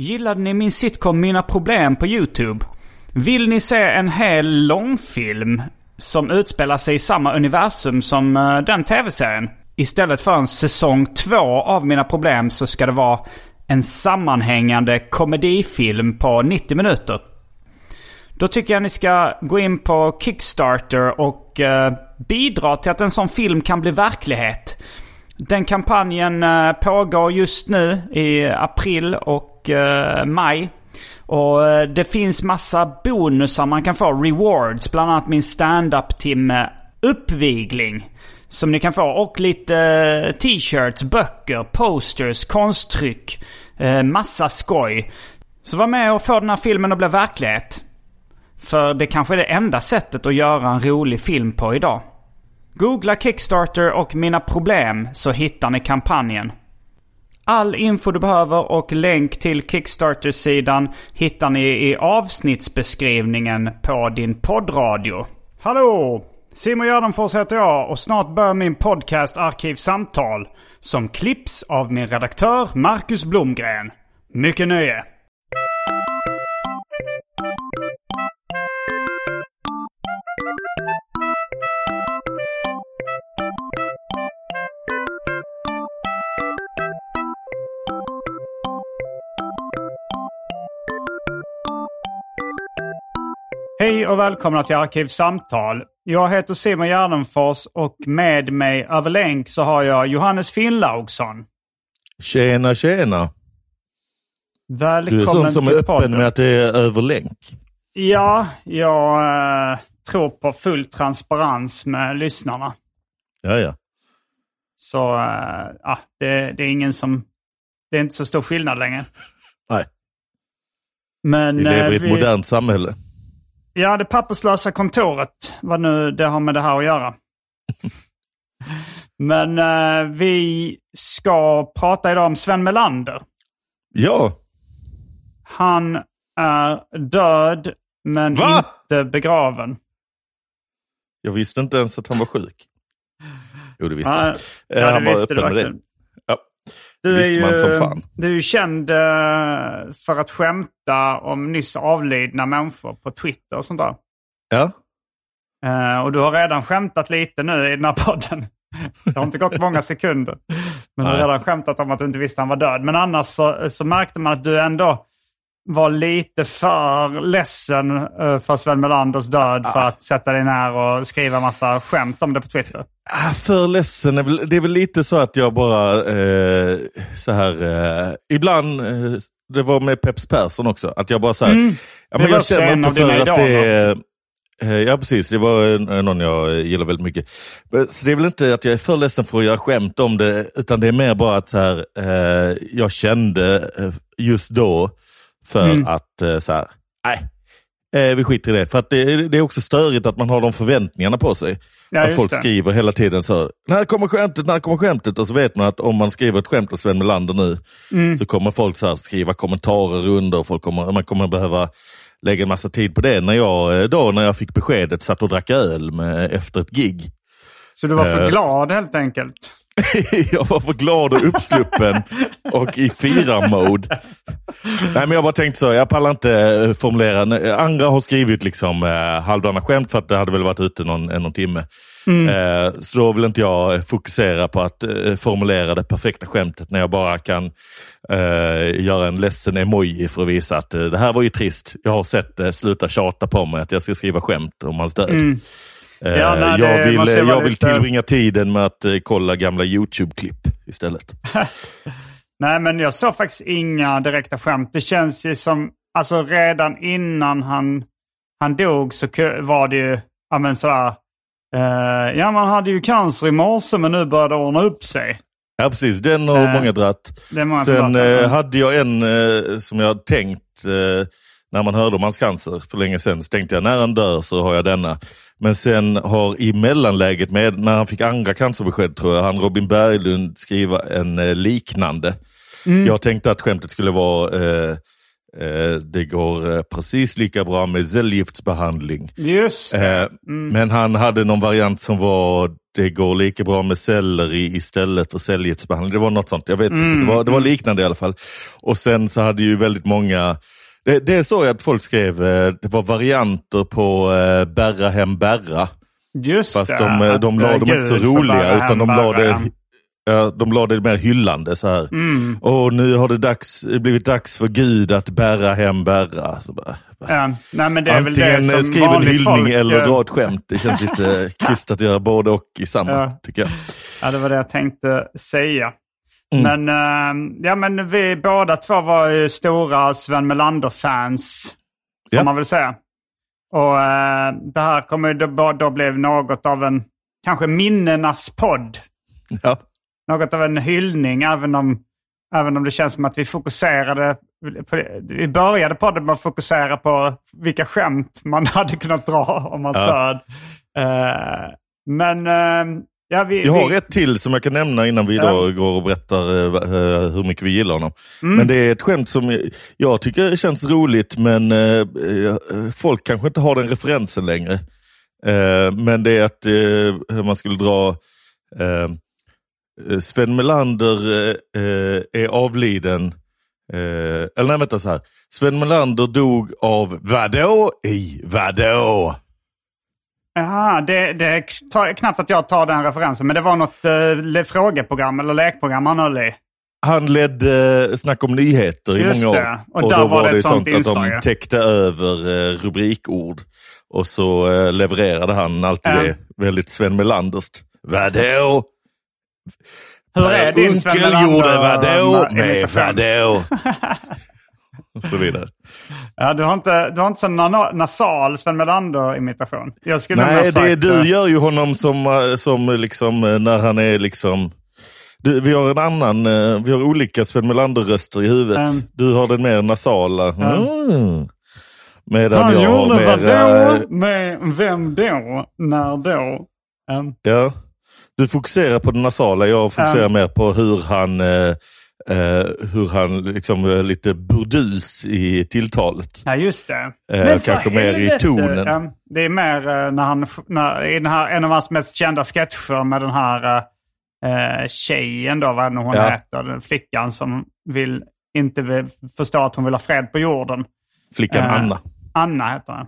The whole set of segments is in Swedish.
Gillade ni min sitcom Mina Problem på YouTube? Vill ni se en hel långfilm som utspelar sig i samma universum som eh, den tv-serien? Istället för en säsong två av Mina Problem så ska det vara en sammanhängande komedifilm på 90 minuter. Då tycker jag ni ska gå in på Kickstarter och eh, bidra till att en sån film kan bli verklighet. Den kampanjen eh, pågår just nu i april och eh, maj. Och eh, det finns massa bonusar man kan få, rewards. Bland annat min stand-up-timme Uppvigling. Som ni kan få. Och lite eh, t-shirts, böcker, posters, konsttryck. Eh, massa skoj. Så var med och få den här filmen att bli verklighet. För det kanske är det enda sättet att göra en rolig film på idag. Googla Kickstarter och Mina Problem så hittar ni kampanjen. All info du behöver och länk till Kickstarter-sidan hittar ni i avsnittsbeskrivningen på din poddradio. Hallå! Simon Gärdenfors heter jag och snart börjar min podcast Arkivsamtal. Som klipps av min redaktör Marcus Blomgren. Mycket nöje! Hej och välkomna till Arkivsamtal. Jag heter Simon Gärdenfors och med mig över länk så har jag Johannes Finnlaugsson. Tjena, tjena. Välkommen Du är sån som är öppen podden. med att det är över länk. Ja, jag eh, tror på full transparens med lyssnarna. Ja, ja. Så eh, det, det är ingen som... Det är inte så stor skillnad längre. Nej, Men, vi lever i eh, ett modernt samhälle. Ja, det papperslösa kontoret. Vad nu det har med det här att göra. Men eh, vi ska prata idag om Sven Melander. Ja, Han är död men Va? inte begraven. jag visste inte ens att han var sjuk. Jo, det visste Ja, jag. ja, Eh, han var öppen med det. Du är, visste man som fan. du är ju känd eh, för att skämta om nyss avlidna människor på Twitter och sånt där. Ja, Eh, och du har redan skämtat lite nu i den här podden. Det har inte gått många sekunder. Men du har redan skämtat om att du inte visste att han var död. Men annars så, så märkte man att du ändå var lite för ledsen eh, för Sven Melanders död för att sätta dig ner och skriva massa skämt om det på Twitter. Ah, för ledsen. är väl- Det är väl lite så att jag bara eh, så här. Eh, ibland, eh, det var med Peps Persson också, att jag bara så här. Mm. Ja, men jag känner inte för att det är... eh, Ja precis, det var någon jag gillar väldigt mycket. Så det är väl inte att jag är för ledsen för att göra skämt om det, utan det är mer bara att så här, eh, jag kände eh, just då för Mm. att eh, så här, nej, eh, vi skiter i det. För att det, det är också störigt att man har de förväntningarna på sig. Ja, att folk det. skriver hela tiden så när kommer skämtet, när kommer skämtet? Och så vet man att om man skriver ett skämt av Sven Melander nu Mm. så kommer folk så här skriva kommentarer under och folk kommer, man kommer behöva lägga en massa tid på det. När jag, eh, då när jag fick beskedet satt och drack öl med, efter ett gig. Så du var för Eh, glad helt enkelt? jag var för glad och uppsluppen och i firar-mode. Nej men jag bara tänkte så, jag pallar inte eh, formulera. Andra har skrivit liksom eh, halvdana skämt för att det hade väl varit ute någon, en någon timme. Eh, så då vill inte jag fokusera på att eh, formulera det perfekta skämtet när jag bara kan eh, göra en ledsen emoji för att visa att eh, det här var ju trist. Jag har sett det, sluta tjata på mig att jag ska skriva skämt om hans död. Mm. Eh, Ja, nej, jag vill, jag vill lite- tillbringa tiden med att eh, kolla gamla YouTube-klipp istället. Nej, men jag såg faktiskt inga direkta skämt. Det känns ju som, alltså redan innan han, han dog så var det ju, ja men sådär, eh, ja man hade ju cancer i morse men nu börjar det ordna upp sig. Ja precis, den har Eh, många dratt. många Sen eh, hade jag en eh, som jag tänkt eh, när man hörde om hans cancer för länge sedan. Så tänkte jag när han dör så har jag denna. Men sen har i mellanläget med när han fick andra cancerbesked tror jag, han Robin Berglund skriva en eh, liknande. Mm. Jag tänkte att skämtet skulle vara eh, eh, det går eh, precis lika bra med cellgiftsbehandling. Just. Eh, Men han hade någon variant som var det går lika bra med selleri istället för cellgiftsbehandling. Det var något sånt, jag vet inte. Det var, det var liknande i alla fall. Och sen så hade ju väldigt många det, det är så att folk skrev, eh, det var varianter på eh, Berra hem Berra. Just Fast det. de, eh, de la eh, dem inte så roliga bära utan de la bära det, ja, de la det mer hyllande så här. Mm. Och nu har det dags, blivit dags för Gud att bära hem Berra. Så bara, Ja, nej, men det är väl Antingen det som skriv en hyllning folk, eller eh, dra ett skämt. Det känns lite krystat att göra både och i samma, Ja. tycker jag. Ja, det var det jag tänkte säga. Mm. Men, eh, ja, men vi båda två var ju stora Sven Melander-fans, får Ja. man väl säga. Och eh, det här kommer då, då bli något av en, kanske minnenas podd. Ja. Något av en hyllning, även om, även om det känns som att vi fokuserade på, vi började podden med att fokusera på vilka skämt man hade kunnat dra om hans Ja. Eh, men ja, vi, Jag har vi, ett till som jag kan nämna innan vi Ja. då går och berättar eh, hur mycket vi gillar honom. Mm. Men det är ett skämt som jag- tycker känns roligt men eh, folk kanske inte har den referensen längre. Eh, men det är att hur man skulle dra Sven Melander är avliden. Eller nej, vänta så här. Sven Melander dog av vadå i vadå? Jaha, det, det är knappt att jag tar den referensen, men det var något eh, frågeprogram eller lekprogram han höll i. Han ledde eh, Snack om nyheter i Just många det. år. Och där då var det det sånt sånt att inslag, de ja. täckte över eh, rubrikord. Och så eh, levererade han alltid Ja. det väldigt Sven Melanderskt. Vadå? Hur är din Sven Onkel Melander, gjorde vadå med vadå? och så vidare. Ja, du har inte, du har inte så nasal Sven Melander-imitation. Nej, det, du eh, gör ju honom som, eh, som liksom eh, när han är liksom du, vi har en annan, vi har olika Sven Melander-röster i huvudet. Mm. Du har den mer nasala. Mm. Medan Han jag gjorde mer... vadå? eh, Med vem då? När då? Um, Ja. Du fokuserar på det nasala, jag fokuserar Ja. mer på hur han, eh, hur han liksom är lite burdus i tilltalet. ja, just det. Eh, Men kanske mer i tonen. det är mer eh, när han, när, i den här, en av hans mest kända sketcher med den här uh, tjejen då, vad nu hon Ja. heter, den flickan som vill, inte vill förstå att hon vill ha fred på jorden. Flickan Eh, Anna. Anna heter han.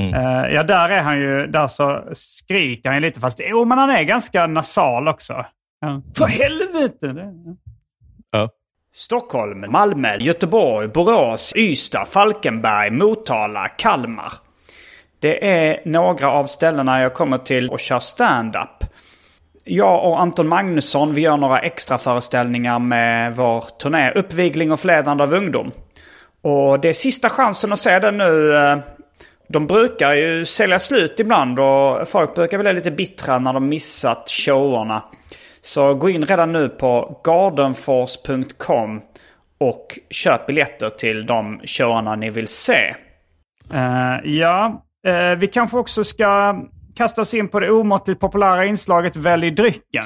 Mm. Eh, ja, där är han ju, där så skriker han ju lite fast, jo men han är ganska nasal också. Ja. För helvete! Det-. Stockholm, Malmö, Göteborg, Borås, Ystad, Falkenberg, Motala, Kalmar. Det är några av ställena jag kommer till och kör stand-up. Jag och Anton Magnusson vi gör några extra föreställningar med vår turné Uppvigling och förledande av ungdom. Och det är sista chansen att se den nu. Eh, de brukar ju sälja slut ibland och folk brukar bli lite bittra när de missat showerna. Så gå in redan nu på gardenforce.com och köp biljetter till de showarna ni vill se. ja, eh, vi kanske också ska kasta oss in på det omåttligt populära inslaget Välj drycken.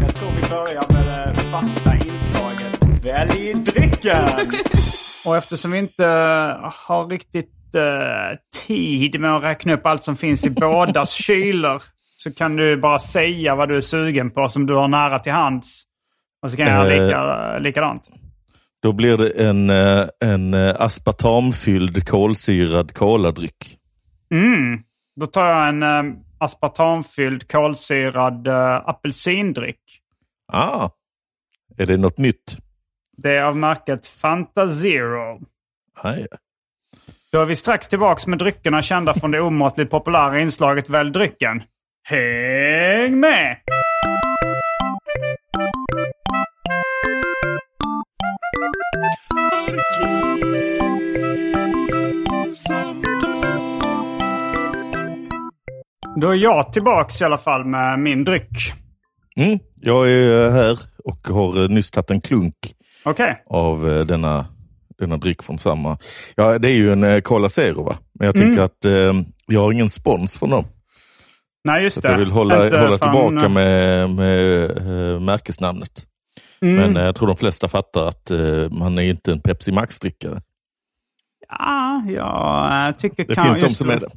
Jag tror vi börjar med det fasta inslaget Välj drycken! Och eftersom vi inte har riktigt tid med att räkna upp allt som finns i bådas kylor så kan du bara säga vad du är sugen på som du har nära till hands. Och så kan jag Eh. lika, likadant. Då blir det en, eh, en eh, aspartamfylld kolsyrad koladryck. Mm. Då tar jag en eh, aspartamfylld kolsyrad eh, apelsindryck. Ah, är det något nytt? Det är av märket Fanta Zero. Nej. Då är vi strax tillbaks med dryckerna kända från det omåttligt populära inslaget Välj drycken. Häng med! Då är jag tillbaks i alla fall med min dryck. Mm, jag är här och har eh, nyss tagit en klunk Okej. av eh, denna, denna dryck från samma. Ja, det är ju en eh, Cola Zero va? Men jag tycker att eh, jag har ingen spons från dem. Nej, just det. jag vill hålla, Inte hålla fan- tillbaka med, med eh, märkesnamnet. Mm. Men eh, jag tror de flesta fattar att eh, man är inte en Pepsi Max-drickare. Ja, jag tycker Det kan- finns de som är det.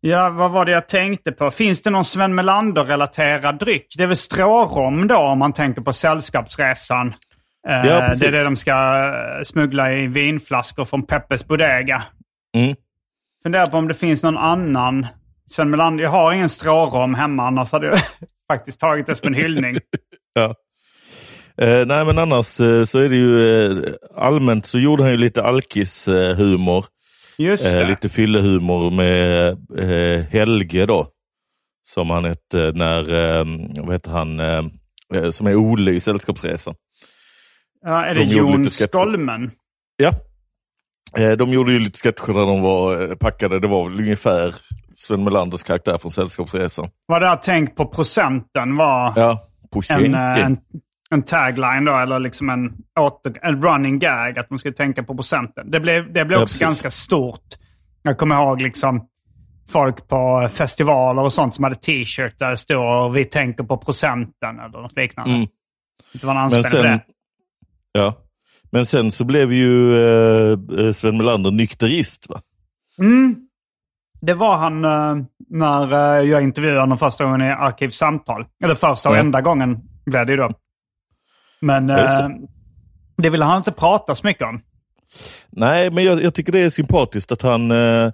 Ja, vad var det jag tänkte på? Finns det någon Sven Melander-relaterad dryck? Det är väl strårom då om man tänker på Sällskapsresan. Eh, Ja, precis. det är det de ska eh, smuggla i vinflaskor från Peppes Bodega. Mm. Funderar på om det finns någon annan Sven Melander. Jag har ingen strårom hemma, annars hade jag faktiskt tagit det som en hyllning. Ja. Eh, nej men annars eh, så är det ju eh, allmänt så gjorde han ju lite alkis-humor. Just Eh, det. lite fyllehumor med eh, Helge då. Som han hette när, eh, vad heter han, eh, eh, som är Ole i Sällskapsresan. Ja, är det de Jon. Skolmen? Ja. Eh, de gjorde ju lite sketcher där de var eh, packade. Det var väl ungefär Sven Melanders karaktär från Sällskapsresan. Var det tänk på procenten var Ja, en, eh, en, en tagline då, eller liksom en, åter, en running gag, att man skulle tänka på procenten. Det blev, det blev Ja, också precis. ganska stort. Jag kommer ihåg liksom folk på festivaler och sånt som hade t-shirt där det står vi tänker på procenten eller något liknande. Mm. Det var en anspelning på det. Ja. Men sen så blev ju eh, Sven Melander nykterist. Va? Mm. Det var han eh, när eh, jag intervjuade honom första gången i Arkivsamtal. Eller första och Ja. enda gången blev det ju då. Men just det. eh, det ville han inte prata så mycket om. Nej, men jag, jag tycker det är sympatiskt att han... Eh,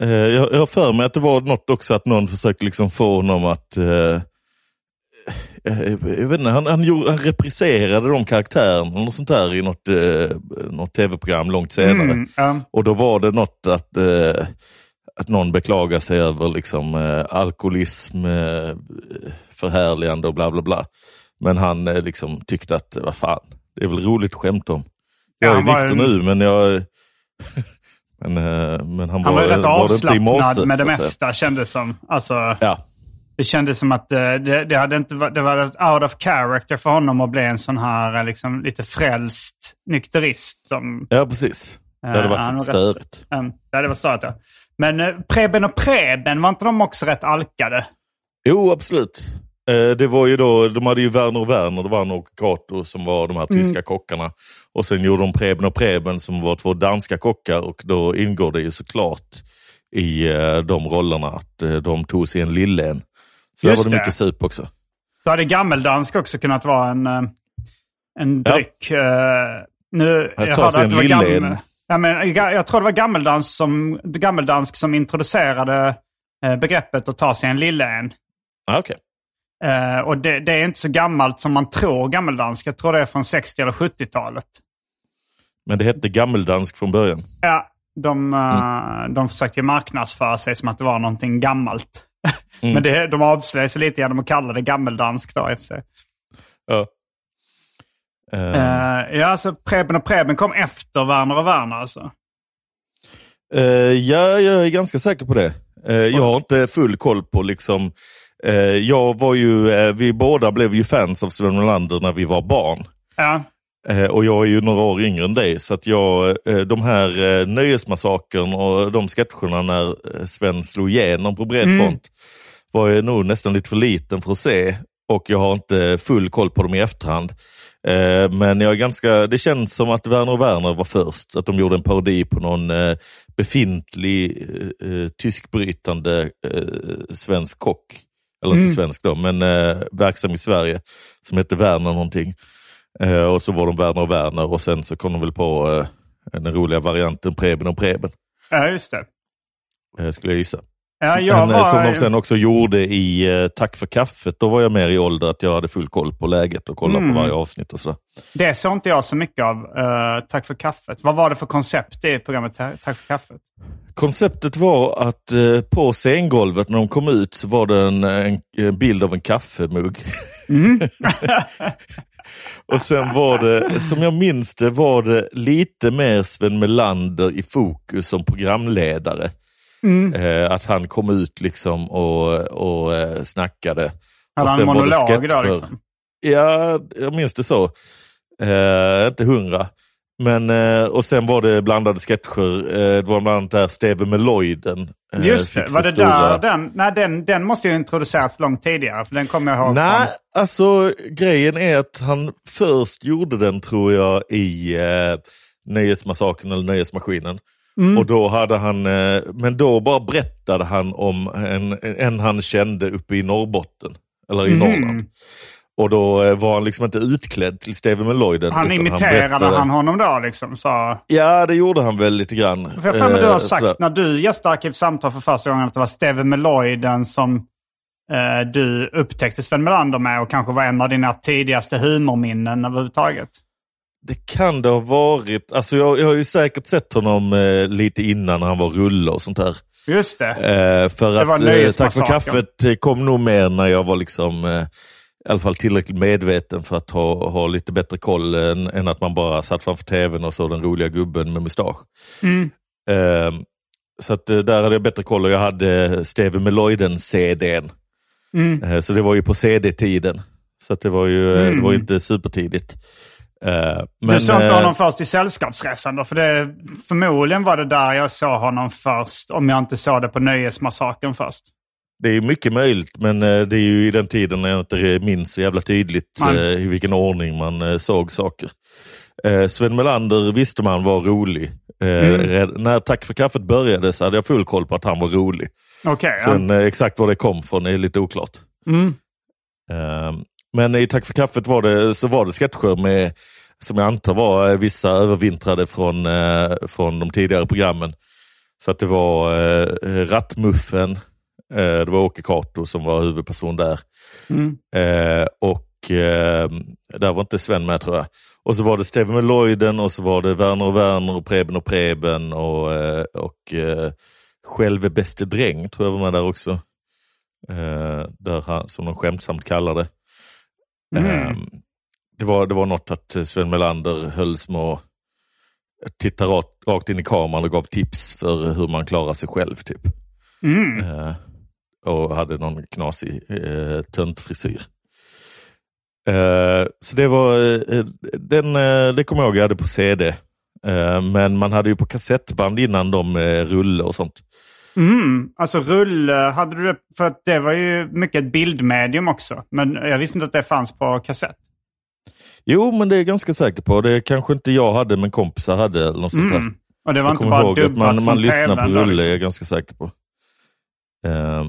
eh, jag, har för mig att det var något också att någon försökte liksom få honom att... Eh, eh, jag vet inte, han, han, gjorde, han repriserade de karaktärerna något sånt där i något, eh, något tv-program långt senare. Mm, ja. Och då var det något att, eh, att någon beklagar sig över liksom, eh, alkoholism, eh, förhärligande och bla bla bla. Men han eh, liksom tyckte att, vad fan, det är väl roligt att skämta om. Ja, Jag är han var nykter ju- nu, men jag... men, eh, men han, Han var rätt var i avslappnad morse, med det mesta kändes som. Alltså, Ja, det kändes som att eh, det, det, hade inte, det var out of character för honom att bli en sån här eh, liksom, lite frälst nykterist. Som, ja, precis. Det hade varit han lite var störigt. um, det hade varit störigt, ja. Men eh, Preben och Preben, var inte de också rätt alkade? Jo, absolut. Det var ju då, de hade ju Werner och Werner, det var han och Kato som var de här tyska Mm. kockarna. Och sen gjorde de Preben och Preben som var två danska kockar och då ingår det ju såklart i de rollerna att de tog sig en lillen. Så där Just var det mycket sup också. Då hade gammeldansk också kunnat vara en, eh, en Ja. dryck. eh, Nu, jag ta hörde att det var gammel, ja, men, Jag tror det var gammeldansk som, gammeldansk som introducerade eh, begreppet att ta sig en lille en. Ah, okay. Eh, och det, det är inte så gammalt som man tror gammeldansk. Jag tror det är från 60 eller 70-talet. Men det hette gammeldansk från början. Ja, de, Mm. de försökte marknadsföra sig som att det var någonting gammalt. Mm. Men det, de avslöjade sig lite genom att kalla det gammeldansk då i och för sig. Ja. Eh, ja, alltså Preben och Preben kom efter Werner och Werner alltså. Eh, ja, jag är ganska säker på det. Eh, jag har inte full koll på liksom, jag var ju, vi båda blev ju fans av Sven Melander när vi var barn. Ja, och jag är ju några år yngre än dig, så att jag, eh, de här eh, nöjesmassakern och de sketcherna när eh, Sven slog igenom på bred Mm. front var jag nog nästan lite för liten för att se. Och jag har inte full koll på dem i efterhand. Eh, men jag är ganska, det känns som att Werner och Werner var först. Att de gjorde en parodi på någon eh, befintlig eh, eh, tyskbrytande eh, svensk kock. Eller Mm. inte svensk då, men eh, verksam i Sverige. Som hette Werner någonting. Eh, och så var de Werner och Werner och sen så kom de väl på eh, den roliga varianten Preben och Preben. Ja, just det. Eh, skulle jag gissa. Ja, jag Men, eh, Som de var... sen också gjorde i eh, Tack för kaffet. Då var jag mer i ålder att jag hade full koll på läget och kollade Mm. på varje avsnitt och så. Det såg inte jag så mycket av. Eh, tack för kaffet. Vad var det för koncept i programmet Ta- Tack för kaffet? Konceptet var att på scengolvet när de kom ut så var det en, en, en bild av en kaffemugg. och sen var det, som jag minns det, var det lite mer Sven Melander i fokus som programledare. Eh, att han kom ut liksom och, och eh, snackade. Hade han monolog då liksom? Ja, jag minns det så. Eh, inte hundra. Men, eh, och sen var det blandade sketcher. Eh, det var bland annat där Steve Meloiden. eh, Just det. Var det stora- där den? Nej, den, den måste ju introducerats långt tidigare. För den kommer jag ihåg. Nej, från- alltså grejen är att han först gjorde den tror jag i eh, Nöjesmassakern eller Nöjesmaskinen. Mm. Och då hade han, eh, men då bara berättade han om en, en han kände uppe i Norrbotten. Eller i Mhm. Norrland. Och då eh, var han liksom inte utklädd till Steve Meloiden. Han imiterade berättade- han honom då liksom? Så... Ja, det gjorde han väl lite grann. För jag för mig du har Eh, sagt sådär. när du gästade Arkivsamtal för första gången att det var Steve Meloiden som eh, du upptäckte Sven Melander med och kanske var en av dina tidigaste humorminnen överhuvudtaget. Det kan det ha varit. Alltså jag, jag har ju säkert sett honom eh, lite innan när han var rulle och sånt där. Just det. Eh, för Det var att eh, Tack för kaffet kom nog mer när jag var liksom i alla fall tillräckligt medveten för att ha, ha lite bättre koll än, än att man bara satt framför tvn och såg den roliga gubben med mustasch. Mm. Eh, så att eh, där hade jag bättre koll och jag hade Steve Meloiden-CDn. Mm. Eh, så det var ju på CD-tiden. Så att det var ju Mm. det var ju inte supertidigt. Eh, du såg inte honom först i Sällskapsresan då? För det, förmodligen var det där jag såg honom först. Om jag inte såg det på Nöjesmassakern först. Det är mycket möjligt, men eh, det är ju i den tiden när jag inte minns så jävla tydligt Nej. eh, i vilken ordning man eh, såg saker. Sven Melander visste man var rolig. Mm. När Tack för kaffet började så hade jag full koll på att han var rolig. Ja. Sen eh, exakt var det kom från är lite oklart. Mm. Men i Tack för kaffet var det, så var det sketcher med, som jag antar var vissa övervintrade från, från de tidigare programmen. Så att det var Rattmuffen, det var Åke Cato som var huvudperson där. Mm. Eh, och eh, där var inte Sven med tror jag. Och så var det Steve Meloiden och så var det Werner och Werner och Preben och Preben och, eh, och eh, Själve bäste dräng tror jag var med där också. Eh, där han, som de skämtsamt kallar det. Mm. Eh, det, var, det var något att eh, Sven Melander höll små tittade rakt, rakt in i kameran och gav tips för hur man klarar sig själv. typ. Mm. Eh, och hade någon knasig eh, töntfrisyr. Eh, så det var, eh, den, eh, det kommer jag ihåg jag hade på CD. Eh, men man hade ju på kassettband innan de eh, rulle och sånt. Mm. Alltså rulle, hade du det? För att det var ju mycket ett bildmedium också. Men jag visste inte att det fanns på kassett. Jo, men det är jag ganska säker på. Det kanske inte jag hade, men kompisar hade. Eller något sånt där. Mm. Och det var Jag inte bara ihåg att dubbat man, från man lyssnar på rulle, liksom. är jag ganska säker på. Eh,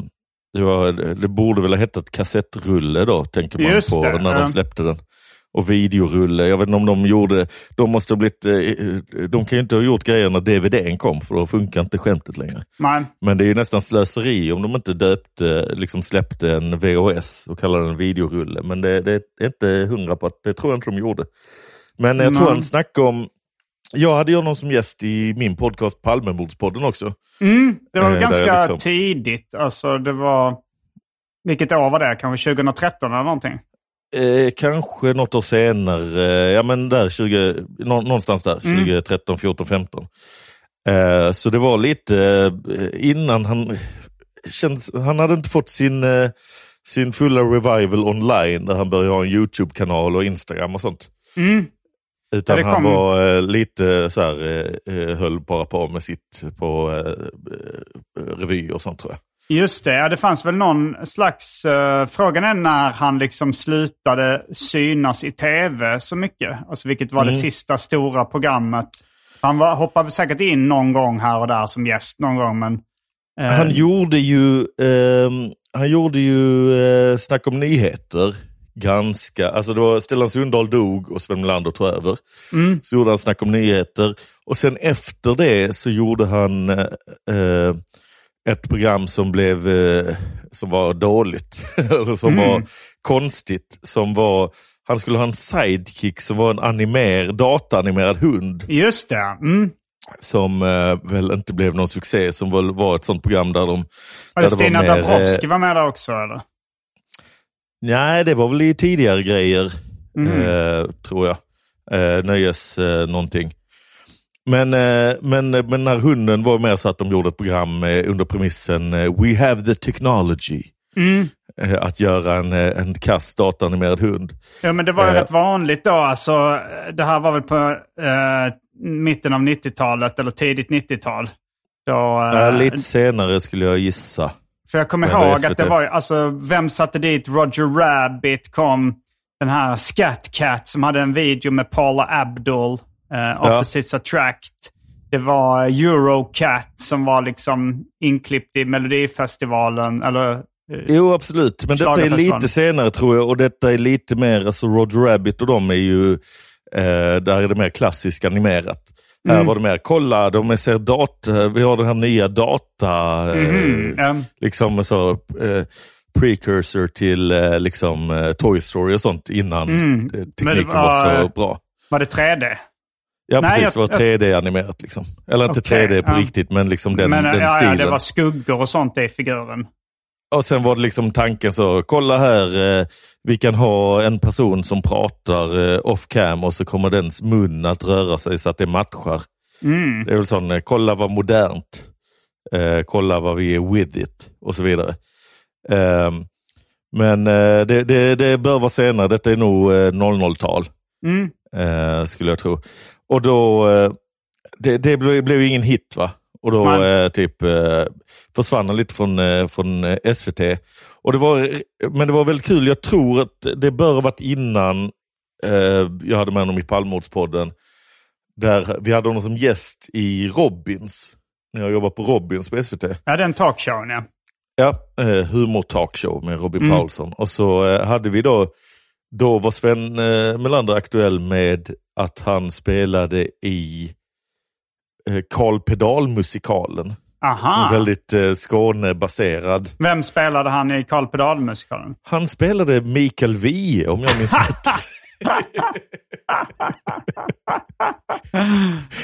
det, var, det borde väl ha hetat kassettrulle då, tänker man Just på det, när ja. de släppte den. Och videorulle, jag vet inte om de gjorde, de måste ha blivit, eh, de kan ju inte ha gjort grejer när DVDn kom, för då funkar inte skämtet längre. Nej. Men det är ju nästan slöseri om de inte döpte, liksom släppte en VHS och kallade den videorulle. Men det, det är inte hundra på att, det tror jag inte de gjorde. Men jag tror Nej. han snackade om, jag hade ju honom som gäst i min podcast Palmemordspodden också. Mm, det var Eh, ganska liksom- tidigt. Alltså det var... Vilket år var det? Kanske 2013 eller någonting? Eh, kanske något år senare, ja men där 20, nå, någonstans där, Mm. 2013, 14, 15. Eh, så det var lite eh, innan han, känns, han hade inte fått sin, eh, sin fulla revival online där han började ha en YouTube-kanal och Instagram och sånt. Mm. Utan Ja, det han kom- var eh, lite så här, eh, eh, höll bara på med sitt på eh, revy och sånt tror jag. Just det, ja, det fanns väl någon slags... eh, frågan är när han liksom slutade synas i tv så mycket. Alltså vilket var det Mm. sista stora programmet. Han var, hoppade säkert in någon gång här och där som gäst någon gång, men... Han gjorde ju, ehm, han gjorde ju Snack om nyheter ganska, alltså då Stellan Sundahl dog och Sven Melander tog över. Mm. Så gjorde han Snack om nyheter och sen efter det så gjorde han eh, ett program som blev eh, som var dåligt, eller som Mm. var konstigt, som var han skulle ha en sidekick som var en animer, dataanimerad hund Just det. Mm. som eh, väl inte blev någon succé, som väl var ett sånt program där de... Var där det Stina eh, Dabrowski var med där också eller? Nej, det var väl i tidigare grejer, Mm. eh, tror jag. Eh, nöjes eh, någonting. Men, eh, men, men den här hunden var mer så att de gjorde ett program eh, under premissen eh, We have the technology. Mm. Eh, att göra en, eh, en kass dataanimerad hund. Ja, men det var ju Eh. rätt vanligt då. Alltså, det här var väl på eh, mitten av 90-talet eller tidigt 90-tal. Då, eh, Eh, lite senare skulle jag gissa. För jag kommer ihåg att SVT. det var alltså, vem satte dit Roger Rabbit kom den här Scat Cat som hade en video med Paula Abdul, eh, Opposites Attract. Det var Eurocat som var liksom inklippt i Melodifestivalen. Eller, eh, Jo, absolut. Men detta är lite senare tror jag och detta är lite mer, alltså Roger Rabbit och de är ju, eh, där är det mer klassiskt animerat. Här Mm. var det mer, kolla, de ser data, vi har den här nya data, eh, mhm, ehm, liksom så, eh, precursor till eh, liksom eh, Toy Story och sånt innan Mm. eh, tekniken var, var- så bra. var det 3D? Ja, Nej, precis. jag- det var 3D-animerat liksom. Eller inte Okej, 3D på ja. riktigt, men liksom den, men, den ja, ja, stilen. det var skuggor och sånt i figuren. Och sen var det liksom tanken så, kolla här, eh, vi kan ha en person som pratar eh, off cam och så kommer dens mun att röra sig så att det matchar. Mm. Det är väl sån, eh, kolla vad modernt, eh, kolla vad vi är with it och så vidare. Ehm, men eh, det, det, det bör vara senare, detta är nog eh, 00-tal Mm. eh, skulle jag tro. Och då, det, det blev, blev ingen hit va? Och då eh, typ eh, försvann han lite från, eh, från eh, SVT. Och det var, men det var väldigt kul, jag tror att det bör ha varit innan eh, jag hade med honom i Palmemordspodden. Där vi hade honom som gäst i Robins, när jag jobbade på Robins på SVT. Ja, den talkshowen ja. Ja, eh, humor talkshow med Robin Mm. Paulsson. Och så eh, hade vi då, då var Sven eh, Melander aktuell med att han spelade i eh, Karl Pedal-musikalen. Aha. Väldigt eh, Skåne-baserad. Vem spelade han i Karl Pedal-musikalen? Han spelade Mikael Wiehe om jag minns rätt.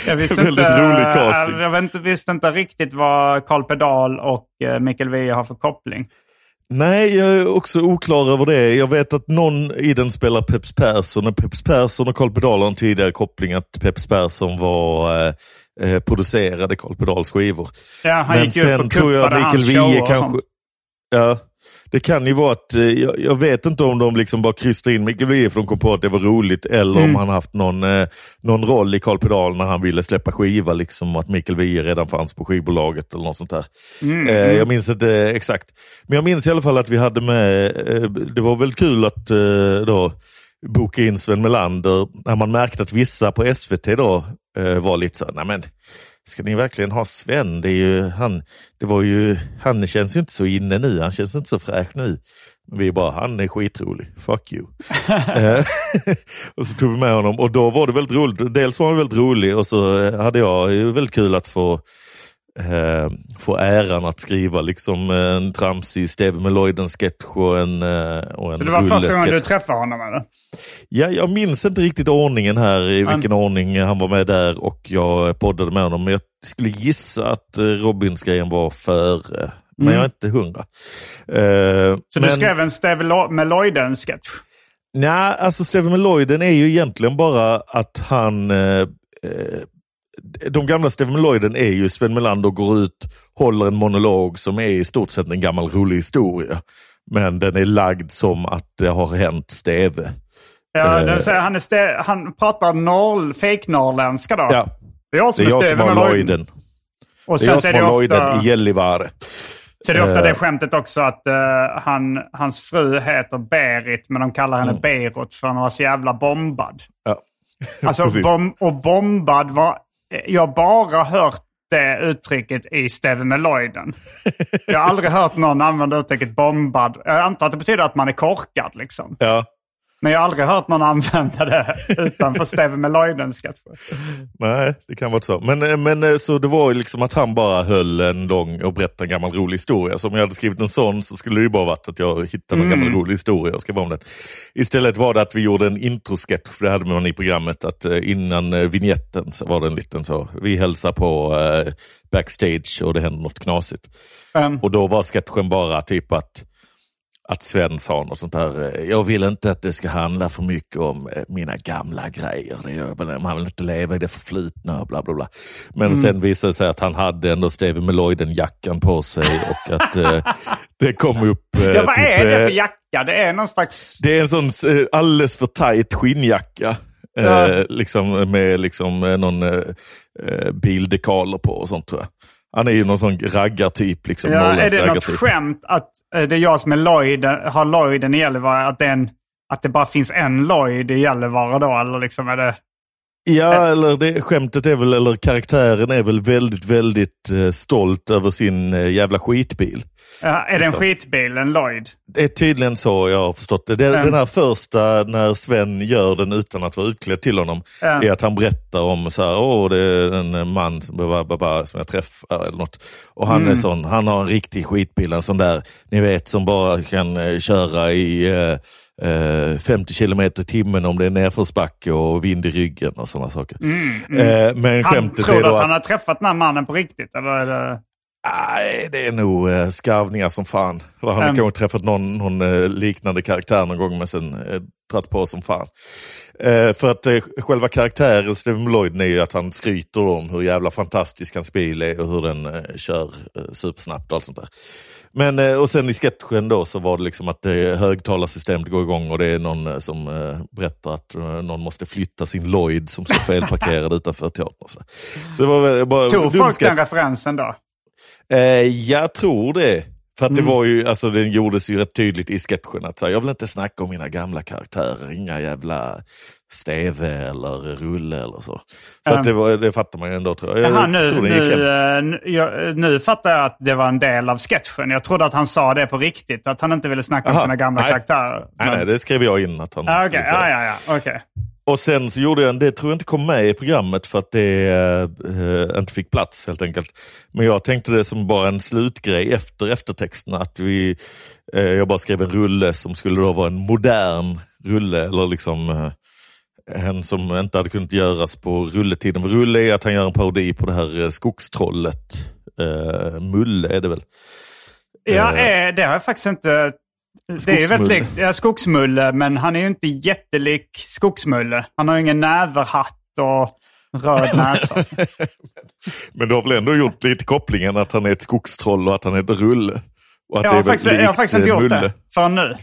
Jag visste Väldigt inte, rolig casting. Jag inte, visste inte riktigt vad Karl Pedal och eh, Mikael Wiehe har för koppling. Nej, jag är också oklar över det. Jag vet att någon i den spelar Peps Persson och Peps Persson och Karl Pedal har en tidigare koppling att Peps Persson var eh, eh, producerade Karl Pedals skivor. Ja, han Men gick ju upp sen och tror jag Mikael Wiehe kanske... Ja, det kan ju vara att, eh, jag, jag vet inte om de liksom bara krystade in Mikael Wiehe för de kom på att det var roligt eller Mm. om han haft någon, eh, någon roll i Karl Pedal när han ville släppa skiva, liksom att Mikael Wiehe redan fanns på skivbolaget eller något sånt där. Mm, Eh, mm. jag minns inte exakt. Men jag minns i alla fall att vi hade med, eh, det var väl kul att då boka in Sven Melander när man märkte att vissa på SVT då var lite så, nej men ska ni verkligen ha Sven? Det är ju, han, det var ju, han känns ju inte så inne nu, han känns inte så fräsch nu. Men vi bara, han är skitrolig, fuck you. Eh, och så tog vi med honom och då var det väldigt roligt. Dels var han väldigt rolig och så eh, hade jag ju väldigt kul att få eh, få äran att skriva liksom en tramsig Steve Meloiden-sketch och en, eh, och en Så det var första gången du träffade honom eller? Ja, jag minns inte riktigt ordningen här, i vilken ordning han var med där och jag poddade med honom. Men jag skulle gissa att eh, Robins-grejen var före. Men Mm. jag är inte hundra. Eh, Så men, du skrev en Steve Lo- Meloiden-sketch? Nej, alltså Steve Meloiden är ju egentligen bara att han... Eh, eh, de gamla Steve Meloiden är ju Sven Melander går ut, håller en monolog som är i stort sett en gammal rolig historia. Men den är lagd som att det har hänt Steve. Ja, Eh. det vill säga, han, är han pratar norr, fake-norrländska då? Ja, Det är jag som är är, jag som Steve har Meloiden. Lloyden. Och Det är jag som är det har Lloyden ofta, i Gällivare. så är det ofta Eh. det skämtet också att eh, han, hans fru heter Berit men de kallar henne Mm. Beirut för hon var så jävla bombad. Ja. Alltså, bom- och bombad var... Jag har bara hört det uttrycket i Steve Meloiden. Jag har aldrig hört någon använda uttrycket bombad. Jag antar att det betyder att man är korkad liksom. Ja, men jag har aldrig hört någon använda det utanför Steve Meloiden-sketchen. Nej, det kan vara så. Men, eh, men eh, så det var ju liksom att han bara höll en lång och berättade en gammal rolig historia. Så om jag hade skrivit en sån så skulle det ju bara varit att jag hittade en gammal rolig historia och skrev om den. Istället var det att vi gjorde en introsketch, för det hade man i programmet, att eh, innan vignetten så var det en liten så, vi hälsar på backstage och det händer något knasigt. Um, Och då var sketchen bara typ att, att Sven sa något sånt där. eh, Jag vill inte att det ska handla för mycket om eh, mina gamla grejer. Det gör, man vill inte leva i det förflutna och bla bla bla. Men Mm. sen visade det sig att han hade ändå Stevie Meloiden-jackan på sig och att eh, det kom upp... eh, ja, vad typ, är det för eh, jacka? Det är någon slags... det är en sån eh, alldeles för tajt skinnjacka. Ja. Liksom med liksom någon bildekaler på och sånt tror jag. Han är ju någon sån raggartyp. Liksom, Ja, är det något skämt att eh, det är jag som är Lloyd, har Lloyden i Gällivare? Att det, en, att det bara finns en Lloyd i Gällivare då? Eller liksom är det... Ja, eller det, skämtet är väl, eller karaktären är väl väldigt, väldigt eh, stolt över sin eh, jävla skitbil. Ja, är det en Liksom. skitbil, en Lloyd? Det är tydligen så jag har förstått det. det Mm. Den här första, när Sven gör den utan att vara utklädd till honom, Ja. är att han berättar om så här, åh det är en man som, jag träffar eller något. Och han Mm. är sån, han har en riktig skitbil, en sån där, ni vet, som bara kan eh, köra i eh, eh, 50 kilometer i timmen om det är nerförsbacke och vind i ryggen och sådana saker. Eh, men Mm, Han tror du att att han har träffat den här mannen på riktigt? Eller det... Nej, det är nog eh, skarvningar som fan. Han har Mm. kanske träffat någon, någon eh, liknande karaktär någon gång men sen eh, dratt på som fan. Eh, för att eh, själva karaktären Steven Lloyd är ju att han skryter om hur jävla fantastisk hans bil är och hur den eh, kör eh, supersnabbt och allt sånt där. Men, eh, och sen i sketchen då så var det liksom att eh, högtalarsystemet går igång och det är någon eh, som berättar att någon måste flytta sin Lloyd som står felparkerad utanför teatern. Så, så det var bara Tog folk den referensen då? Eh, jag tror det. För att det var ju, alltså den gjordes ju rätt tydligt i sketchen att så här, jag vill inte snacka om mina gamla karaktärer, inga jävla Steve eller Rulle eller så. Så att det, var, det fattar man ju ändå tror jag. Jaha, jag nu, nu, eh, jag, nu fattar jag att det var en del av sketchen. Jag trodde att han sa det på riktigt, att han inte ville snacka om Aha, sina gamla nej. karaktärer. Nej, nej, det skrev jag in att han Ah, Okej, säga. ja, ja, ja. okej. Och sen så gjorde jag en, det tror jag inte kom med i programmet för att det eh, inte fick plats helt enkelt. Men jag tänkte det som bara en slutgrej efter eftertexterna. Att vi, eh, jag bara skrev en rulle som skulle då vara en modern rulle. Eller liksom eh, en som inte hade kunnat göras på rulletiden. För rulle är att han gör en parodi på det här eh, skogstrollet. Eh, Mulle är det väl? Ja, eh, det har jag faktiskt inte... Det är ju väldigt likt ja, Skogsmulle, men han är ju inte jättelik Skogsmulle. Han har ju ingen näverhatt och röd näsa. Men du har väl ändå gjort lite kopplingen att han är ett skogstroll och att han heter Rulle? Och att Jag det har, är väl faktiskt, jag har faktiskt inte gjort Mulle. det förrän nu.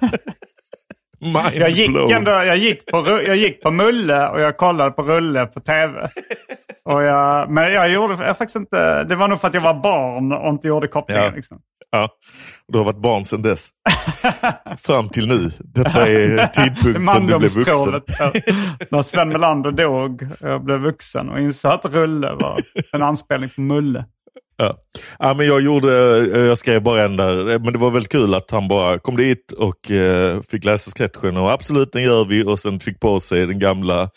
Jag gick, ändå, jag, gick på, jag gick på Mulle och jag kollade på Rulle på tv. Och jag, men jag gjorde jag faktiskt inte... Det var nog för att jag var barn och inte gjorde kopplingen. Ja. Liksom. Ja, du har varit barn sedan dess. Fram till nu. Detta är tidpunkten du blev vuxen. Ja. När Sven Melander dog och jag blev vuxen och insåg att Rulle var en anspelning på Mulle. Ja. Ja, men jag, gjorde, jag skrev bara en där, men det var väldigt kul att han bara kom dit och eh, fick läsa sketchen och absolut den gör vi och sen fick på sig den gamla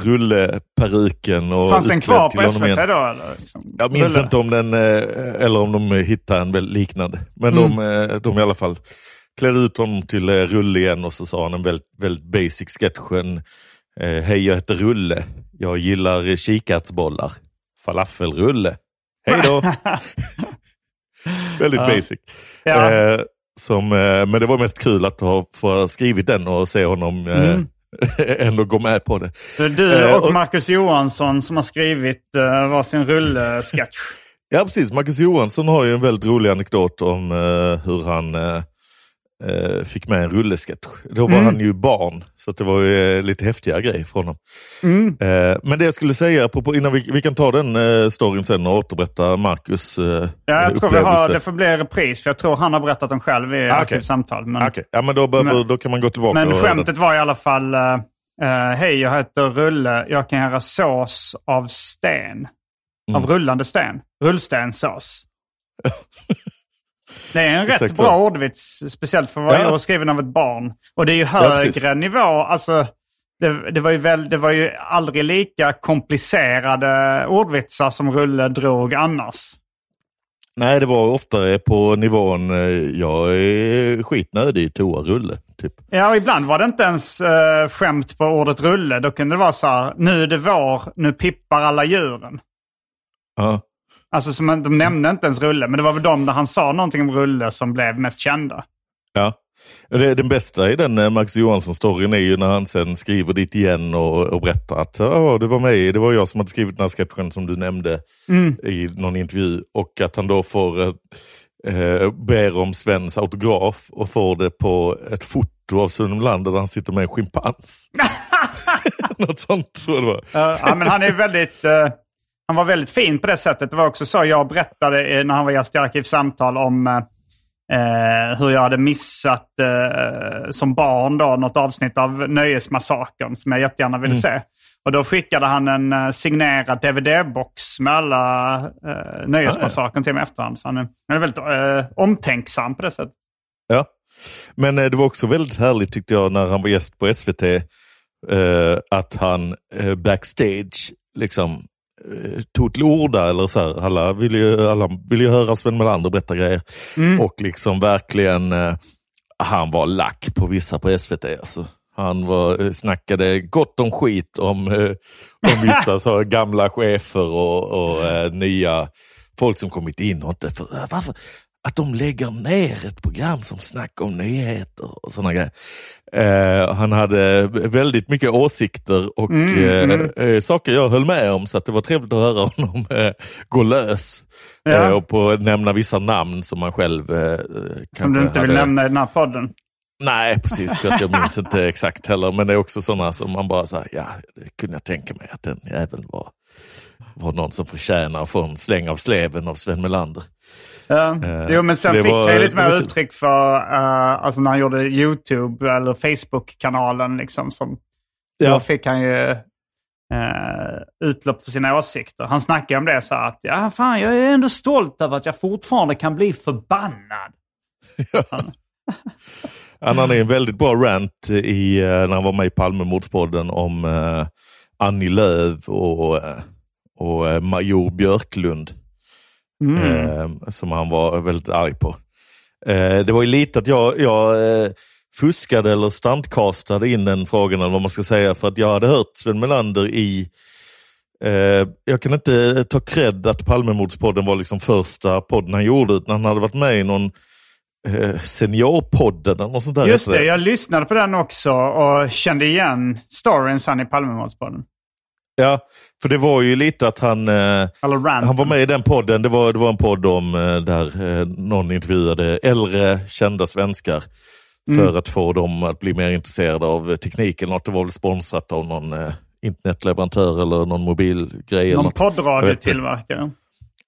rulleperuken. och Fanns den kvar på SVT igen. då? Eller? Liksom, Jag minns Rulle. inte om den, eh, eller om de hittade en liknande. Men Mm. de, eh, de i alla fall klädde ut honom till eh, Rulle igen och så sa han en väldigt, väldigt basic sketchen. Eh, Hej, jag heter Rulle. Jag gillar kikärtsbollar. Falafelrulle. Hej då! väldigt basic. Ja. Eh, som, eh, men det var mest kul att ha få skrivit den och se honom eh, Mm. ändå gå med på det. Du Eh, och och- Marcus Johansson som har skrivit uh, varsin Rulle-sketch. Ja precis, Marcus Johansson har ju en väldigt rolig anekdot om eh, hur han eh, eh, fick med en rullesketch. Då var Mm. han ju barn, så det var ju eh, lite häftigare grej från honom. Mm. Eh, men det jag skulle säga, apropå, innan vi, vi kan ta den eh, storyn sen och återberätta Marcus eh, Ja, jag tror vi har, upplevelse. det får bli repris, för jag tror han har berättat om själv i Ah, okej. arkivsamtal. Men, Okej, ja, men då, behöver, Men- då kan man gå tillbaka. men skämtet var i alla fall, eh, eh, hej jag heter Rulle, jag kan göra sås av sten. Mm. Av rullande sten. Rullstenssås. Det är en rätt bra så. ordvits, speciellt för att vara Ja. ja. skriven av ett barn. Och det är ju högre nivå. Alltså, det, det, var ju väl, det var ju aldrig lika komplicerade ordvitsar som Rulle drog annars. Nej, det var oftare på nivån eh, jag är skitnödig i toarulle. Typ. Ja, och ibland var det inte ens uh, skämt på ordet rulle. Då kunde det vara så här, nu är det vår, nu pippar alla djuren. Ja. Alltså som, de nämnde inte ens rulle, men det var väl de där han sa någonting om rulle som blev mest kända. Ja. Det, den bästa i den eh, Max Johansson-storyn är ju när han sen skriver dit igen och, och berättar att "Ja, det var mig, det var jag som hade skrivit den här sketchen som du nämnde i någon intervju. Och att han då får eh, eh, ber om Svens autograf och får det på ett foto av Sune Melander där han sitter med en schimpans. Något sånt tror jag det var. Ja, men han är väldigt... eh, han var väldigt fin på det sättet. Det var också så jag berättade eh, när han var gäst i Arkivsamtal om eh, eh, hur jag hade missat eh, som barn då, något avsnitt av Nöjesmassakern som jag jättegärna ville se. Och då skickade han en eh, signerad DVD-box med alla eh, Nöjesmassakern till mig efterhand. Så han är, han är väldigt eh, omtänksam på det sättet. Ja. Men det var också väldigt härligt tyckte jag när han var gäst på SVT. Att han backstage liksom tog till orda. Eller så här, alla vill ju, alla vill ju höra Sven Melander berätta grejer. Och liksom verkligen, eh, han var lack på vissa på SVT. Alltså. Han var, eh, snackade gott om skit om, eh, om vissa så gamla chefer och, och eh, nya folk som kommit in och inte... För, varför, att de lägger ner ett program som snackar om nyheter och sådana grejer. Eh, han hade väldigt mycket åsikter och eh, eh, saker jag höll med om så att det var trevligt att höra honom eh, gå lös. Ja. Eh, och på nämna vissa namn som man själv eh, Som du inte vill hade... nämna i den här podden. Nej, precis. För att jag minns inte exakt heller. Men det är också sådana som man bara säger, ja, det kunde jag tänka mig att den jäveln var, var någon som förtjänar att få en släng av sleven av Sven Melander. Ja. Eh, jo, men sen fick var- han ju lite mer uttryck för, uh, alltså när han gjorde YouTube eller Facebook-kanalen liksom. Som, Då Ja. fick han ju eh, utlopp för sina åsikter. Han snackade om det så att, ja fan jag är ändå stolt över att jag fortfarande kan bli förbannad. Han hade en väldigt bra rant i, när han var med i Palmemordspodden om eh, Annie Lööf och, och eh, Major Björklund. Eh, som han var väldigt arg på. Eh, det var ju lite att jag, jag eh, fuskade eller standcastade in den frågan eller vad man ska säga för att jag hade hört Sven Melander i eh, jag kan inte ta cred att Palmemordspodden var liksom första podden han gjorde utan han hade varit med i någon eh, seniorpodden eller något sånt där. Just det, jag lyssnade på den också och kände igen storyn sen i Palmemordspodden. Ja, för det var ju lite att han eh. Han var med i den podden. Det var, det var en podd om eh, där eh, någon intervjuade äldre kända svenskar för att få dem att bli mer intresserade av teknik eller något. Det var väl sponsrat av någon internetleverantör eller någon mobilgrej. Någon poddradiotillverkare.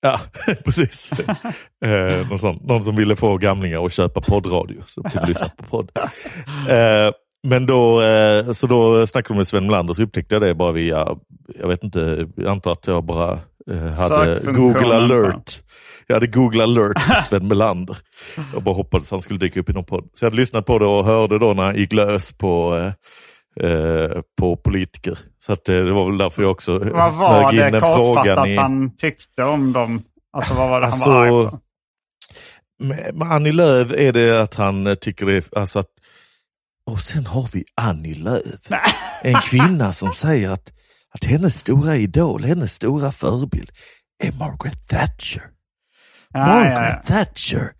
Ja, precis. eh, någon, sån, någon som ville få gamlingar att köpa poddradio. Så de kunde lyssna på podd. Eh, men då, eh, så då snackade de med Sven Melander så upptäckte jag det bara via, jag vet inte, jag antar att jag bara eh, hade Google alert. Jag hade Google alert på Sven Melander. Jag bara hoppades han skulle dyka upp i någon podd. Så jag hade lyssnat på det och hörde då när han gick lös på, eh, på politiker. Så att, det var väl därför jag också Vad var smög in det den frågan kortfattat i... han tyckte om dem? Alltså vad var det Alltså, han var arg på? Med, med Annie Lööf är det att han tycker det alltså att, och sen har vi Annie Lööf. En kvinna som säger att, att hennes stora idol, hennes stora förebild är Margaret Thatcher. Margaret ja, Thatcher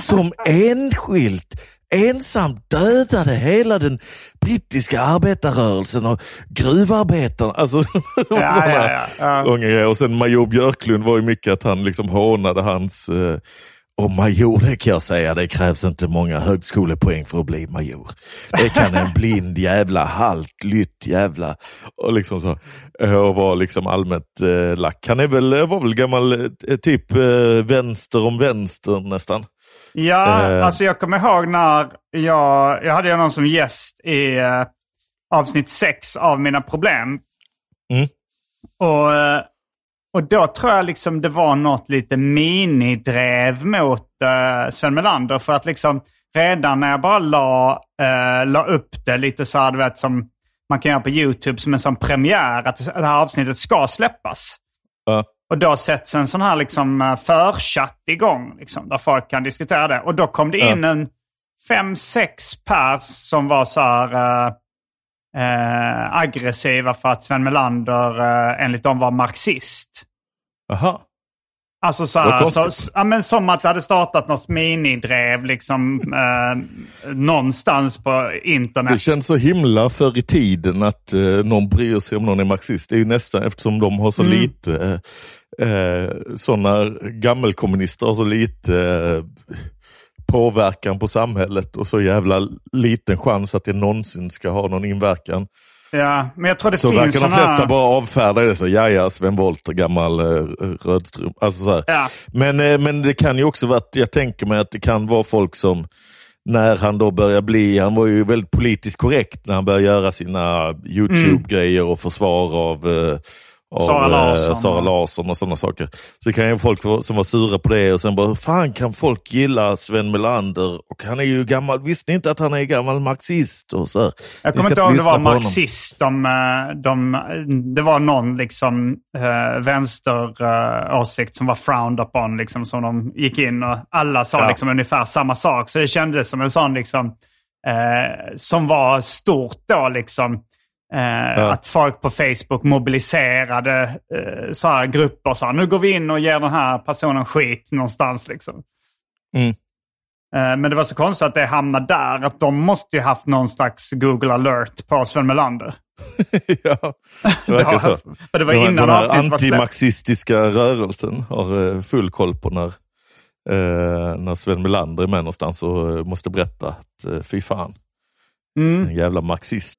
som enskilt ensamt dödade hela den brittiska arbetarrörelsen och gruvarbetarna. Alltså, Ja, ja, ja. Och sen Major Björklund var ju mycket att han liksom hånade hans eh, och major, det kan jag säga, det krävs inte många högskolepoäng för att bli major. Det kan en blind jävla halt, lytt jävla och liksom så. eh, Och var liksom allmänt eh, lack. Han är väl, var väl gammal eh, typ eh, vänster om vänster nästan. Ja, Eh. alltså jag kommer ihåg när jag, jag hade någon som gäst i eh, avsnitt sex av Mina Problem. Mm. Och eh, Och då tror jag liksom det var något lite minidrev mot uh, Sven Melander. För att liksom redan när jag bara la, uh, la upp det lite så här, du vet, som man kan göra på YouTube som en sån premiär, att det här avsnittet ska släppas. Ja. Och då sätts en sån här liksom eh, förchatt igång, liksom, där folk kan diskutera det. Och då kom det in en fem, sex pers som var så här eh, eh, aggressiva för att Sven Melander eh, enligt dem var marxist. Aha. Alltså så här, så, ja, men som att det hade startat något minidrev liksom eh, någonstans på internet. Det känns så himla förr i tiden att eh, någon bryr sig om någon är marxist. Det är ju nästan eftersom de har så Mm. lite, eh, eh, sådana gammelkommunister har så lite eh, påverkan på samhället och så jävla liten chans att det någonsin ska ha någon inverkan. Ja, men jag tror det så finns verkar de flesta bara avfärda det. Så, ja, ja, Sven Wollter, gammal eh, rödstrump. Alltså, så. Ja. Men, eh, men det kan ju också vara, att jag tänker mig att det kan vara folk som när han då börjar bli, han var ju väldigt politiskt korrekt när han började göra sina YouTube-grejer och försvar av, eh, av Sara eh, Larsson. Sara Larsson och sådana saker. Så det kan ju folk som var sura på det och sen bara, hur fan kan folk gilla Sven Melander? Och han är ju gammal, visste ni inte att han är gammal marxist? Och så här. Jag kommer inte ihåg om det var marxist. De, eh, de, det var någon liksom, eh, vänsteråsikt som var frowned upon. Liksom, som de gick in och alla sa Ja. liksom, ungefär samma sak. Så det kändes som en sån liksom, eh, som var stort då. Liksom, eh, Att folk på Facebook mobiliserade eh, så här grupper. Så här, nu går vi in och ger den här personen skit någonstans. Liksom. Mm. Eh, Men det var så konstigt att det hamnade där. Att de måste ju haft någon slags Google alert på Sven Melander. ja, det verkar så. För det var innan den här antimarxistiska rörelsen har full koll på när, eh, när Sven Melander är med någonstans och måste berätta att fy fan, Mm. en jävla marxist.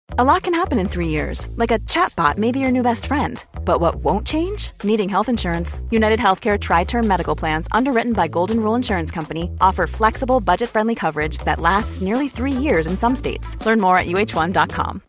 A lot can happen in three years, like a chatbot may be your new best friend. But what won't change? Needing health insurance. United Healthcare Tri Term Medical Plans, underwritten by Golden Rule Insurance Company, offer flexible, budget friendly coverage that lasts nearly three years in some states. Learn more at uh1.com.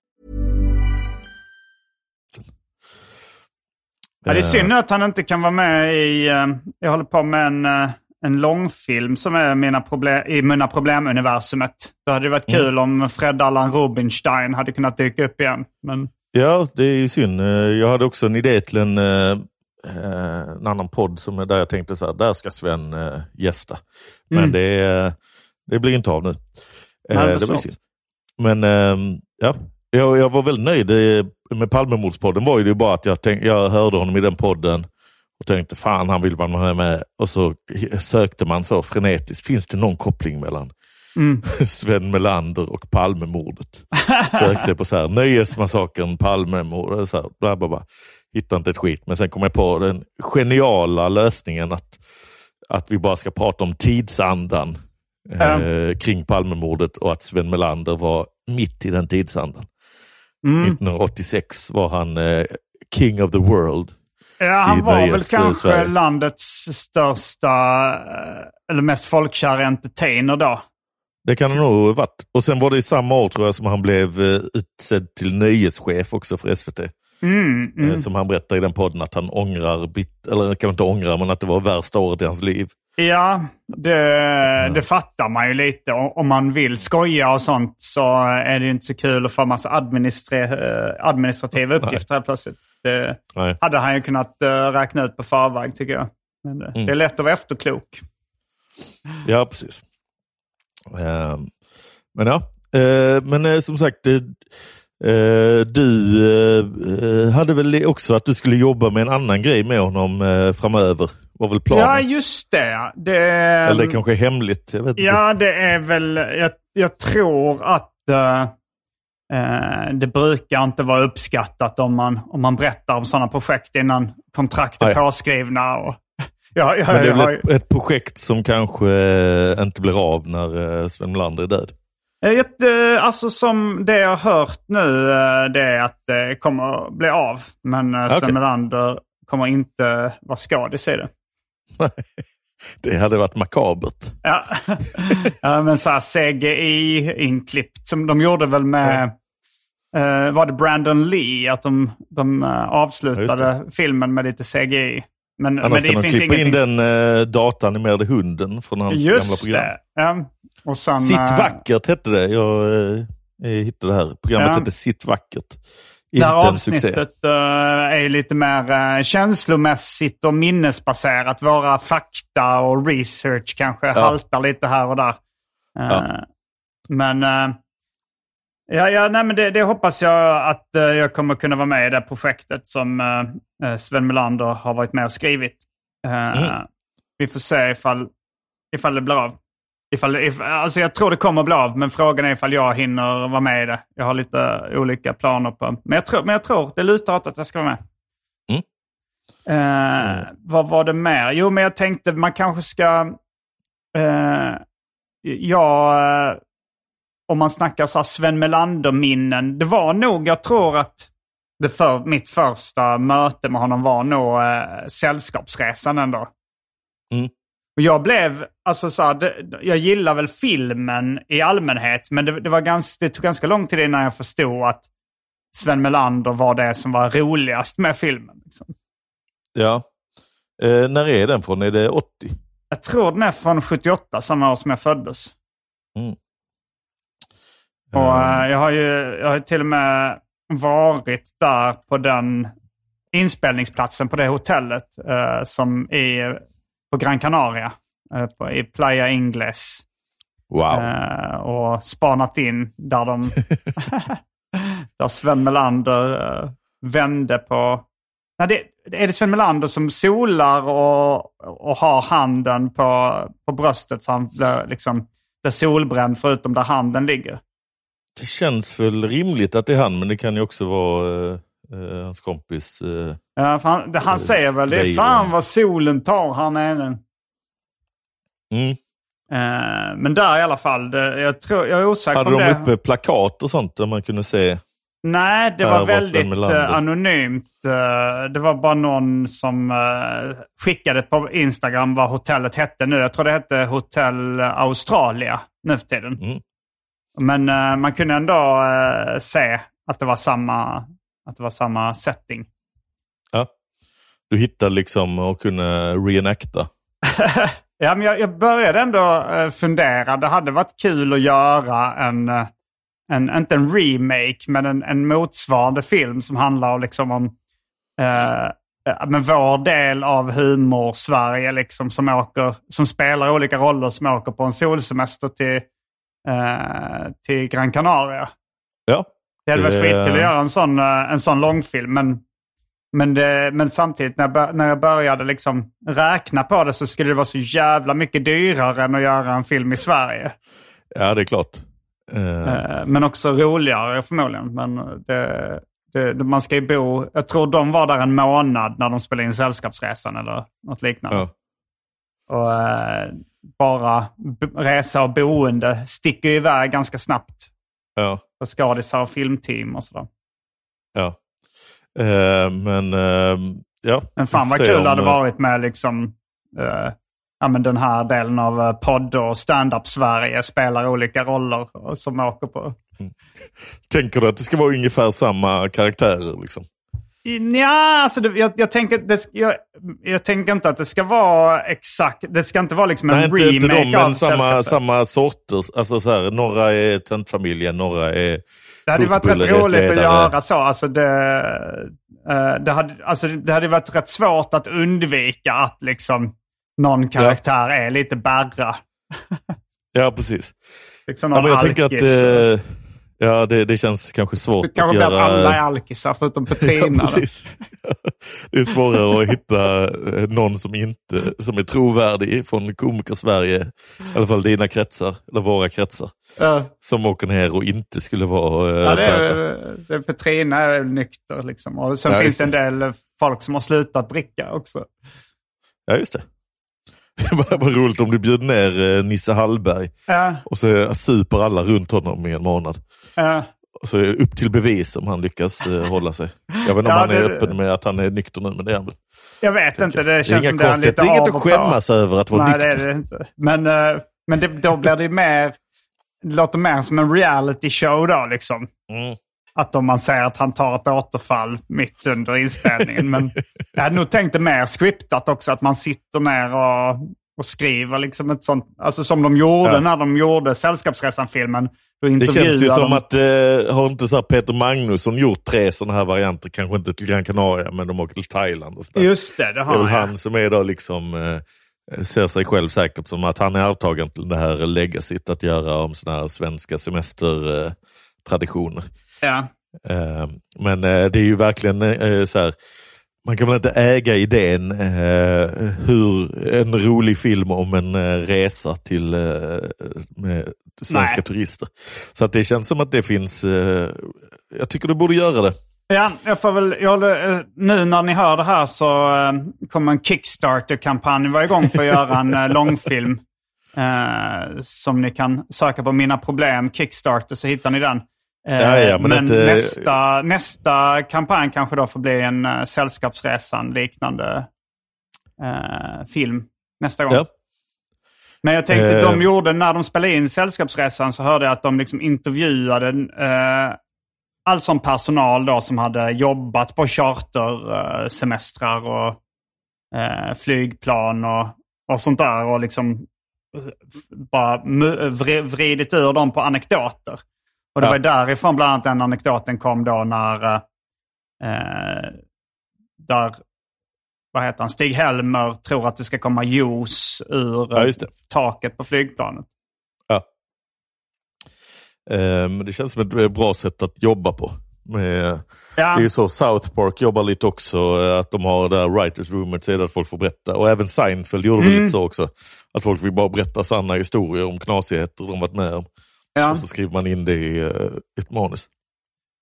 Ja, det är Eh, synd nu att han inte kan vara med i... eh, jag håller på med en, eh, en långfilm som är mina problem, i Mina Problem-universumet. Det hade varit Mm. kul om Fred Allan Rubinstein hade kunnat dyka upp igen. Men Ja, det är ju synd. Eh, Jag hade också en idé till en, en annan podd som är där jag tänkte så här, där ska Sven eh, gästa. Men Mm. det, eh, det blir inte av nu. Eh, det var det blir synd. Men ehm, ja, jag, jag var väldigt nöjd med Palmemordspodden. var ju det bara att jag, tänk, jag hörde honom i den podden och tänkte fan han vill vara med. Och så sökte man så frenetiskt, finns det någon koppling mellan Mm. Sven Melander och Palmemordet? Sökte på så här, Nöjesmassakern, Palmemordet, så här, bla, bla, bla. Hittade inte ett skit, men sen kom jag på den geniala lösningen att, att vi bara ska prata om tidsandan eh, kring Palmemordet och att Sven Melander var mitt i den tidsandan. Mm. 1986 var han eh, king of the world. Ja, han var väl eh, kanske Sverige. landets största, eh, eller mest folkkära entertainer då. Det kan han nog ha varit. Och sen var det i samma år tror jag som han blev eh, utsedd till nöjeschef också för SVT. Mm, mm. Eh, Som han berättar i den podden att han ångrar, bit, eller kanske inte ångrar, men att det var värsta året i hans liv. Ja, det, det fattar man ju lite. Om man vill skoja och sånt så är det ju inte så kul att få massa administra eh, administrativa uppgifter helt plötsligt. Det Nej. hade han ju kunnat eh, räkna ut på förväg tycker jag. Men det, Mm. det är lätt att vara efterklok. Ja, precis. Ehm, men ja, men som sagt, du eh, hade väl också att du skulle jobba med en annan grej med honom eh, framöver, var väl planen? Ja, just det. det Eller det kanske är hemligt, jag vet inte. Ja, det är väl... Jag, jag tror att eh, eh, det brukar inte vara uppskattat om man, om man berättar om sådana projekt innan kontrakt är Nej. påskrivna. Och, ja, ja, Men det är jag väl ett, ett projekt som kanske eh, inte blir av när eh, Sven Melander är död? Eh, eh, Alltså som det jag har hört nu, eh, det är att det kommer bli av. Men eh, Sven. Melander kommer inte vara skadis i det. Det hade varit makabert. Ja, ja men så här CGI-inklippt som de gjorde väl med, eh, var det BrandonLee? Att de, de eh, Ja, avslutade filmen med lite CGI. Men, men Annars det kan de klippa in ingenting... den eh, datanimerade hunden från hans gamla Just program. det. Ja. Och sen, Sitt eh, vackert hette det. Jag eh, hittade det här. Programmet Ja. hette Sitt vackert. Inte här avsnittet eh, är lite mer uh, känslomässigt och minnesbaserat. Våra fakta och research kanske haltar lite här och där. Eh, Ja. Men, eh, ja, ja, nej, men det, det hoppas jag att eh, jag kommer kunna vara med i det projektet som eh, eh, Sven Melander har varit med och skrivit. Eh, Mm. Vi får se ifall, ifall det blir av. Ifall, if, alltså jag tror det kommer bli av, men frågan är ifall jag hinner vara med i det. Jag har lite olika planer på. Men jag tror, men jag tror det lutar åt att jag ska vara med. Mm. Eh, Vad var det mer? Jo, men jag tänkte man kanske ska... Eh, ja, eh, om man snackar så här Sven Melander-minnen. Det var nog, jag tror att det för, mitt första möte med honom var nog eh, Sällskapsresan ändå. Mm. Och jag blev, alltså så här, jag gillar väl filmen i allmänhet, men det, det, var ganska, det tog ganska lång tid innan jag förstod att Sven Melander var det som var roligast med filmen. Liksom. Ja. Eh, när är den från? Är det 80? Jag tror den är från 78, samma år som jag föddes. Mm. Och eh, jag har ju jag har ju till och med varit där på den inspelningsplatsen på det hotellet eh, som är på Gran Canaria, eh, på, i Playa Ingles. Wow. Eh, och spanat in där de... där Sven Melander eh, vände på... Nej, det, är det Sven Melander som solar och, och har handen på, på bröstet så han blir, liksom, blir solbränd förutom där handen ligger? Det känns väl rimligt att det är han, men det kan ju också vara eh, eh, hans kompis. Eh, Ja, han, han säger väl det fan vad solen tar här nere. mm. Eh, men där i alla fall, det, jag, tror, jag är osäker Hade om de det... uppe plakat och sånt där man kunde se? Nej, det var väldigt eh, anonymt. Eh, det var bara någon som skickade på Instagram vad hotellet hette nu. Jag tror det hette Hotell Australia nu för tiden. Mm. Men man kunde ändå se att det var samma, att det var samma setting. Du hittade liksom och kunde reenacta. Ja, men jag, jag började ändå eh, fundera. Det hade varit kul att göra en, eh, en inte en remake, men en, en motsvarande film som handlar liksom om eh, eh, men vår del av humor-Sverige liksom, som, åker, som spelar olika roller som åker på en solsemester till, eh, till Gran Canaria. Ja. Det hade varit skitkul att göra en sån, en sån långfilm. Men, men, det, men samtidigt när jag, när jag började liksom räkna på det så skulle det vara så jävla mycket dyrare än att göra en film i Sverige. ja, det är klart. Eh, Men också roligare förmodligen. Men det, det, man ska ju bo... Jag tror de var där en månad när de spelade in Sällskapsresan eller något liknande. ja. Och eh, bara resa och boende sticker iväg ganska snabbt. Ja. För skådisar och filmteam och sådär. ja. Eh, men eh, ja. Men fan vad kul det hade om, eh, varit med liksom, eh, ja, men den här delen av podd och stand-up Sverige spelar olika roller och- som åker på. Tänker du att det ska vara ungefär samma karaktärer? Liksom? Ja, alltså det, jag, jag, tänker, det, jag, jag tänker inte att det ska vara exakt, det ska inte vara liksom en Nej, inte, remake inte de, men av samma, samma sorter. Alltså så här, några är töntfamiljen, några är Det hade varit rätt roligt att göra så. Alltså det, eh, det, hade, alltså det hade varit rätt svårt att undvika att liksom någon karaktär är lite Berra. Ja, precis. Liksom Ja, jag tänker att eh, ja, det, det känns kanske svårt det kanske att blir göra... att alla är alkisar förutom Ja, Petrina. precis. Det är svårare att hitta eh, någon som inte som är trovärdig från komiker-Sverige, i alla fall dina kretsar, eller våra kretsar, Ja. som åker ner och inte skulle vara eh, Ja, det är, det är Petrina är nykter liksom. Och sen Ja, finns det en del folk som har slutat dricka också. Ja, just det. Det var roligt om du bjöd ner eh, Nisse Hallberg Ja, och så super alla runt honom i en månad. Och så är det upp till bevis om han lyckas eh, hålla sig. Jag vet inte om Ja, han är det- öppen med att han är nykter nu, men det är han väl. Jag vet inte, det Det är som det är lite. Det är inget av att skämmas över att vara Nej, det nykter. är det inte. Men, eh, men det, då blir det mer, det låter mer som en reality show då liksom. Mm. Att om man säger att han tar ett återfall mitt under inspelningen. Men jag hade nog tänkt det mer scriptat också, att man sitter ner och, och skriver liksom ett sånt, alltså som de gjorde Ja. när de gjorde Sällskapsresan-filmen. Det känns ju som de- att, eh, har inte så Peter Magnusson gjort tre sådana här varianter, kanske inte till Gran Canaria, men de åker till Thailand och sådär. Just det, det Det är har väl han som är då liksom, eh, ser sig själv säkert som att han är arvtagaren till det här legacyt att göra om sådana här svenska semestertraditioner. Eh. Ja. Eh, men eh, det är ju verkligen eh, så här, man kan väl inte äga idén hur en rolig film om en resa till svenska Nej. turister. Så att det känns som att det finns, jag tycker du borde göra det. Ja, jag får väl, jag, håller- nu när ni hör det här så kommer en Kickstarter-kampanj vara igång för att göra en långfilm. Eh, som ni kan söka på Mina Problem Kickstarter så hittar ni den. Eh, Ja, ja, men men inte- nästa, nästa kampanj kanske då får bli en uh, Sällskapsresan liknande eh, film nästa gång. Ja. Men jag tänkte, Eh. de gjorde, när de spelade in Sällskapsresan så hörde jag att de liksom intervjuade eh, all sån personal då som hade jobbat på chartersemestrar eh, semestrar och eh, flygplan och, och sånt där. Och liksom eh, bara vridit ur dem på anekdoter. Och det Ja. var därifrån bland annat den anekdoten kom då när eh, eh, där, vad heter han, Stig Helmer tror att det ska komma juice ur Ja, eh, taket på flygplanet. Ja. Men det känns som ett bra sätt att jobba på. Med, Ja. Det är ju så South Park jobbar lite också, att de har det där writers roomet, så att folk får berätta. Och även Seinfeld gjorde Mm. lite så också. Att folk fick bara berätta sanna historier om knasigheter de varit med om. Ja. Och så skriver man in det i eh, ett manus.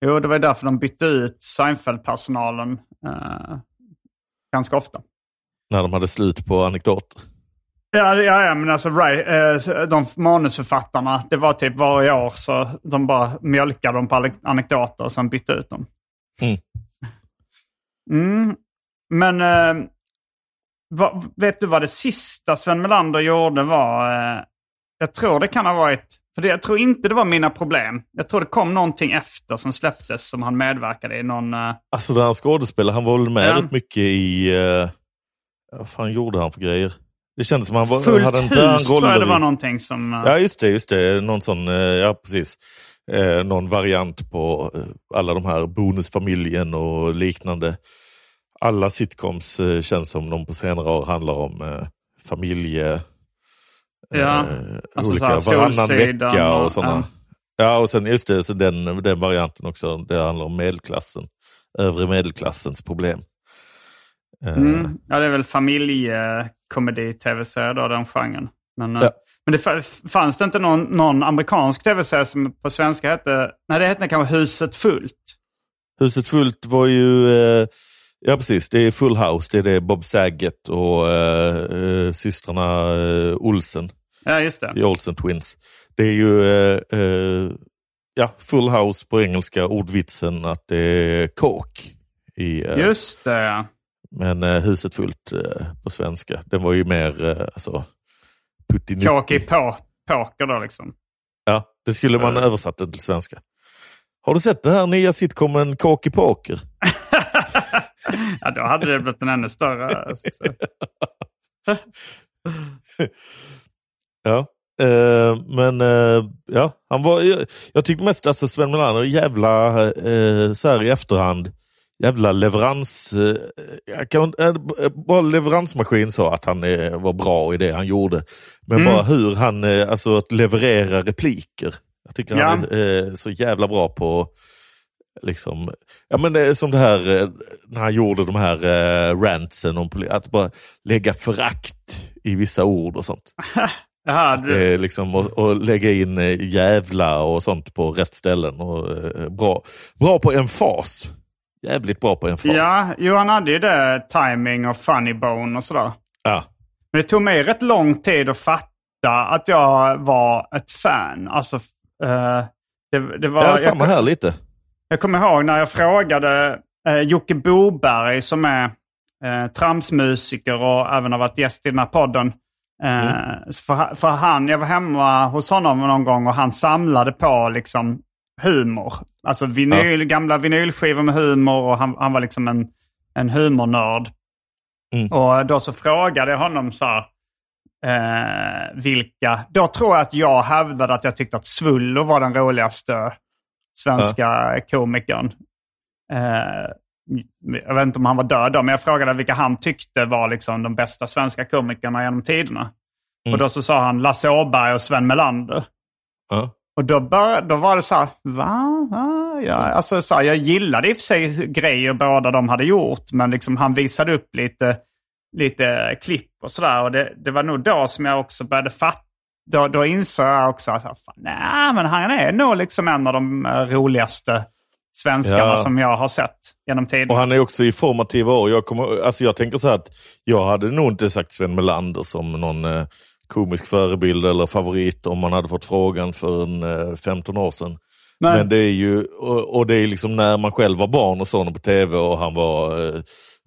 Jo, det var därför de bytte ut Seinfeld-personalen eh, ganska ofta. När de hade slut på anekdoter. Ja, ja, ja men alltså right, eh, de manusförfattarna, det var typ varje år så de bara mjölkade dem på ane- anekdoter och sen bytte ut dem. Mm. Mm. Men eh, vad, vet du vad det sista Sven Melander gjorde var? Eh, jag tror det kan ha varit, för det, jag tror inte det var Mina Problem. Jag tror det kom någonting efter som släpptes som han medverkade i. Någon, eh, Alltså den här skådespelaren, han var väl med rätt mycket i... Uh, vad fan gjorde han för grejer? Det kändes som han var, Fullt hade inte hus tror jag det var någonting som... eh, Ja, just det. Just det. Någon sån, eh, ja precis. Eh, någon variant på alla de här Bonusfamiljen och liknande. Alla sitcoms eh, känns som de på senare år handlar om eh, familje... Ja, eh, alltså olika så varannan vecka och, och- sådana. Ja. och sen just det, så den, den varianten också. Det handlar om medelklassen. Övre medelklassens problem. Eh, Mm. Ja, det är väl familjekomedi-tv-serie då, den genren. Men, eh, Ja. men det fa- fanns det inte någon, någon amerikansk tv-serie som på svenska hette... Nej, det hette kanske Huset fullt. Huset fullt var ju, eh, ja precis, det är Full House, det är det Bob Saget och eh, eh, systrarna eh, Olsen, Ja, just det. The Olsen Twins. Det är ju eh, eh, ja, Full House på engelska, ordvitsen att det är kåk. I, eh, Just det, ja. Men eh, Huset fullt eh, på svenska, den var ju mer eh, alltså, puttinutti. Kåk i på, poker då liksom. Ja, det skulle man Eh. översatt det till svenska. Har du sett det här nya sitcomen Kåk i poker? ja, då hade det blivit en ännu större. Ja. Eh, men eh, ja, han var, jag, jag tycker mest alltså Sven Melander jävla eh, så här i efterhand jävla leverans... Jag kan, bara leveransmaskin sa att han var bra i det han gjorde. Men Mm. bara hur han, alltså att leverera repliker. Jag tycker Ja. han är så jävla bra på liksom, ja men det är som det här när han gjorde de här rantsen om att bara lägga förakt i vissa ord och sånt. Det du, liksom och, och lägga in eh, jävla och sånt på rätt ställen. Och, eh, bra, bra på emfas. Jävligt bra på emfas. ja, jo, han hade ju det, timing och funny bone och sådär. Ja. Men det tog mig rätt lång tid att fatta att jag var ett fan. Alltså, eh, det, det var... Ja, jag- samma här lite. Jag kommer ihåg när jag frågade eh, Jocke Boberg som är eh, tramsmusiker och även har varit gäst i den här podden. Eh, så för, för han, jag var hemma hos honom någon gång och han samlade på liksom humor. Alltså vinyl, gamla vinylskivor med humor och han, han var liksom en, en humornörd. Mm. Och då så frågade jag honom så här, eh, vilka... Då tror jag att jag hävdade att jag tyckte att Svullo var den roligaste svenska komikern. Eh, jag vet inte om han var död då, men jag frågade vilka han tyckte var liksom de bästa svenska komikerna genom tiderna. Mm. Och då så sa han Lasse Åberg och Sven Melander. Ja. Och då, bör, då var det så här, va? va? Ja, alltså, så här, jag gillade i och för sig grejer båda de hade gjort, men liksom, han visade upp lite, lite klipp och sådär. Och det, det var nog då som jag också började fatta. Då, då insåg jag också att nej, men han är nog liksom en av de eh, roligaste svenskarna Ja. som jag har sett genom tiden. Och han är också i formativa år. Jag, kommer, alltså jag tänker så här att jag hade nog inte sagt Sven Melander som någon eh, komisk förebild eller favorit om man hade fått frågan för en, eh, 15 år sedan. Nej. Men det är ju, och, och det är liksom när man själv var barn och såg honom på tv och han var, eh,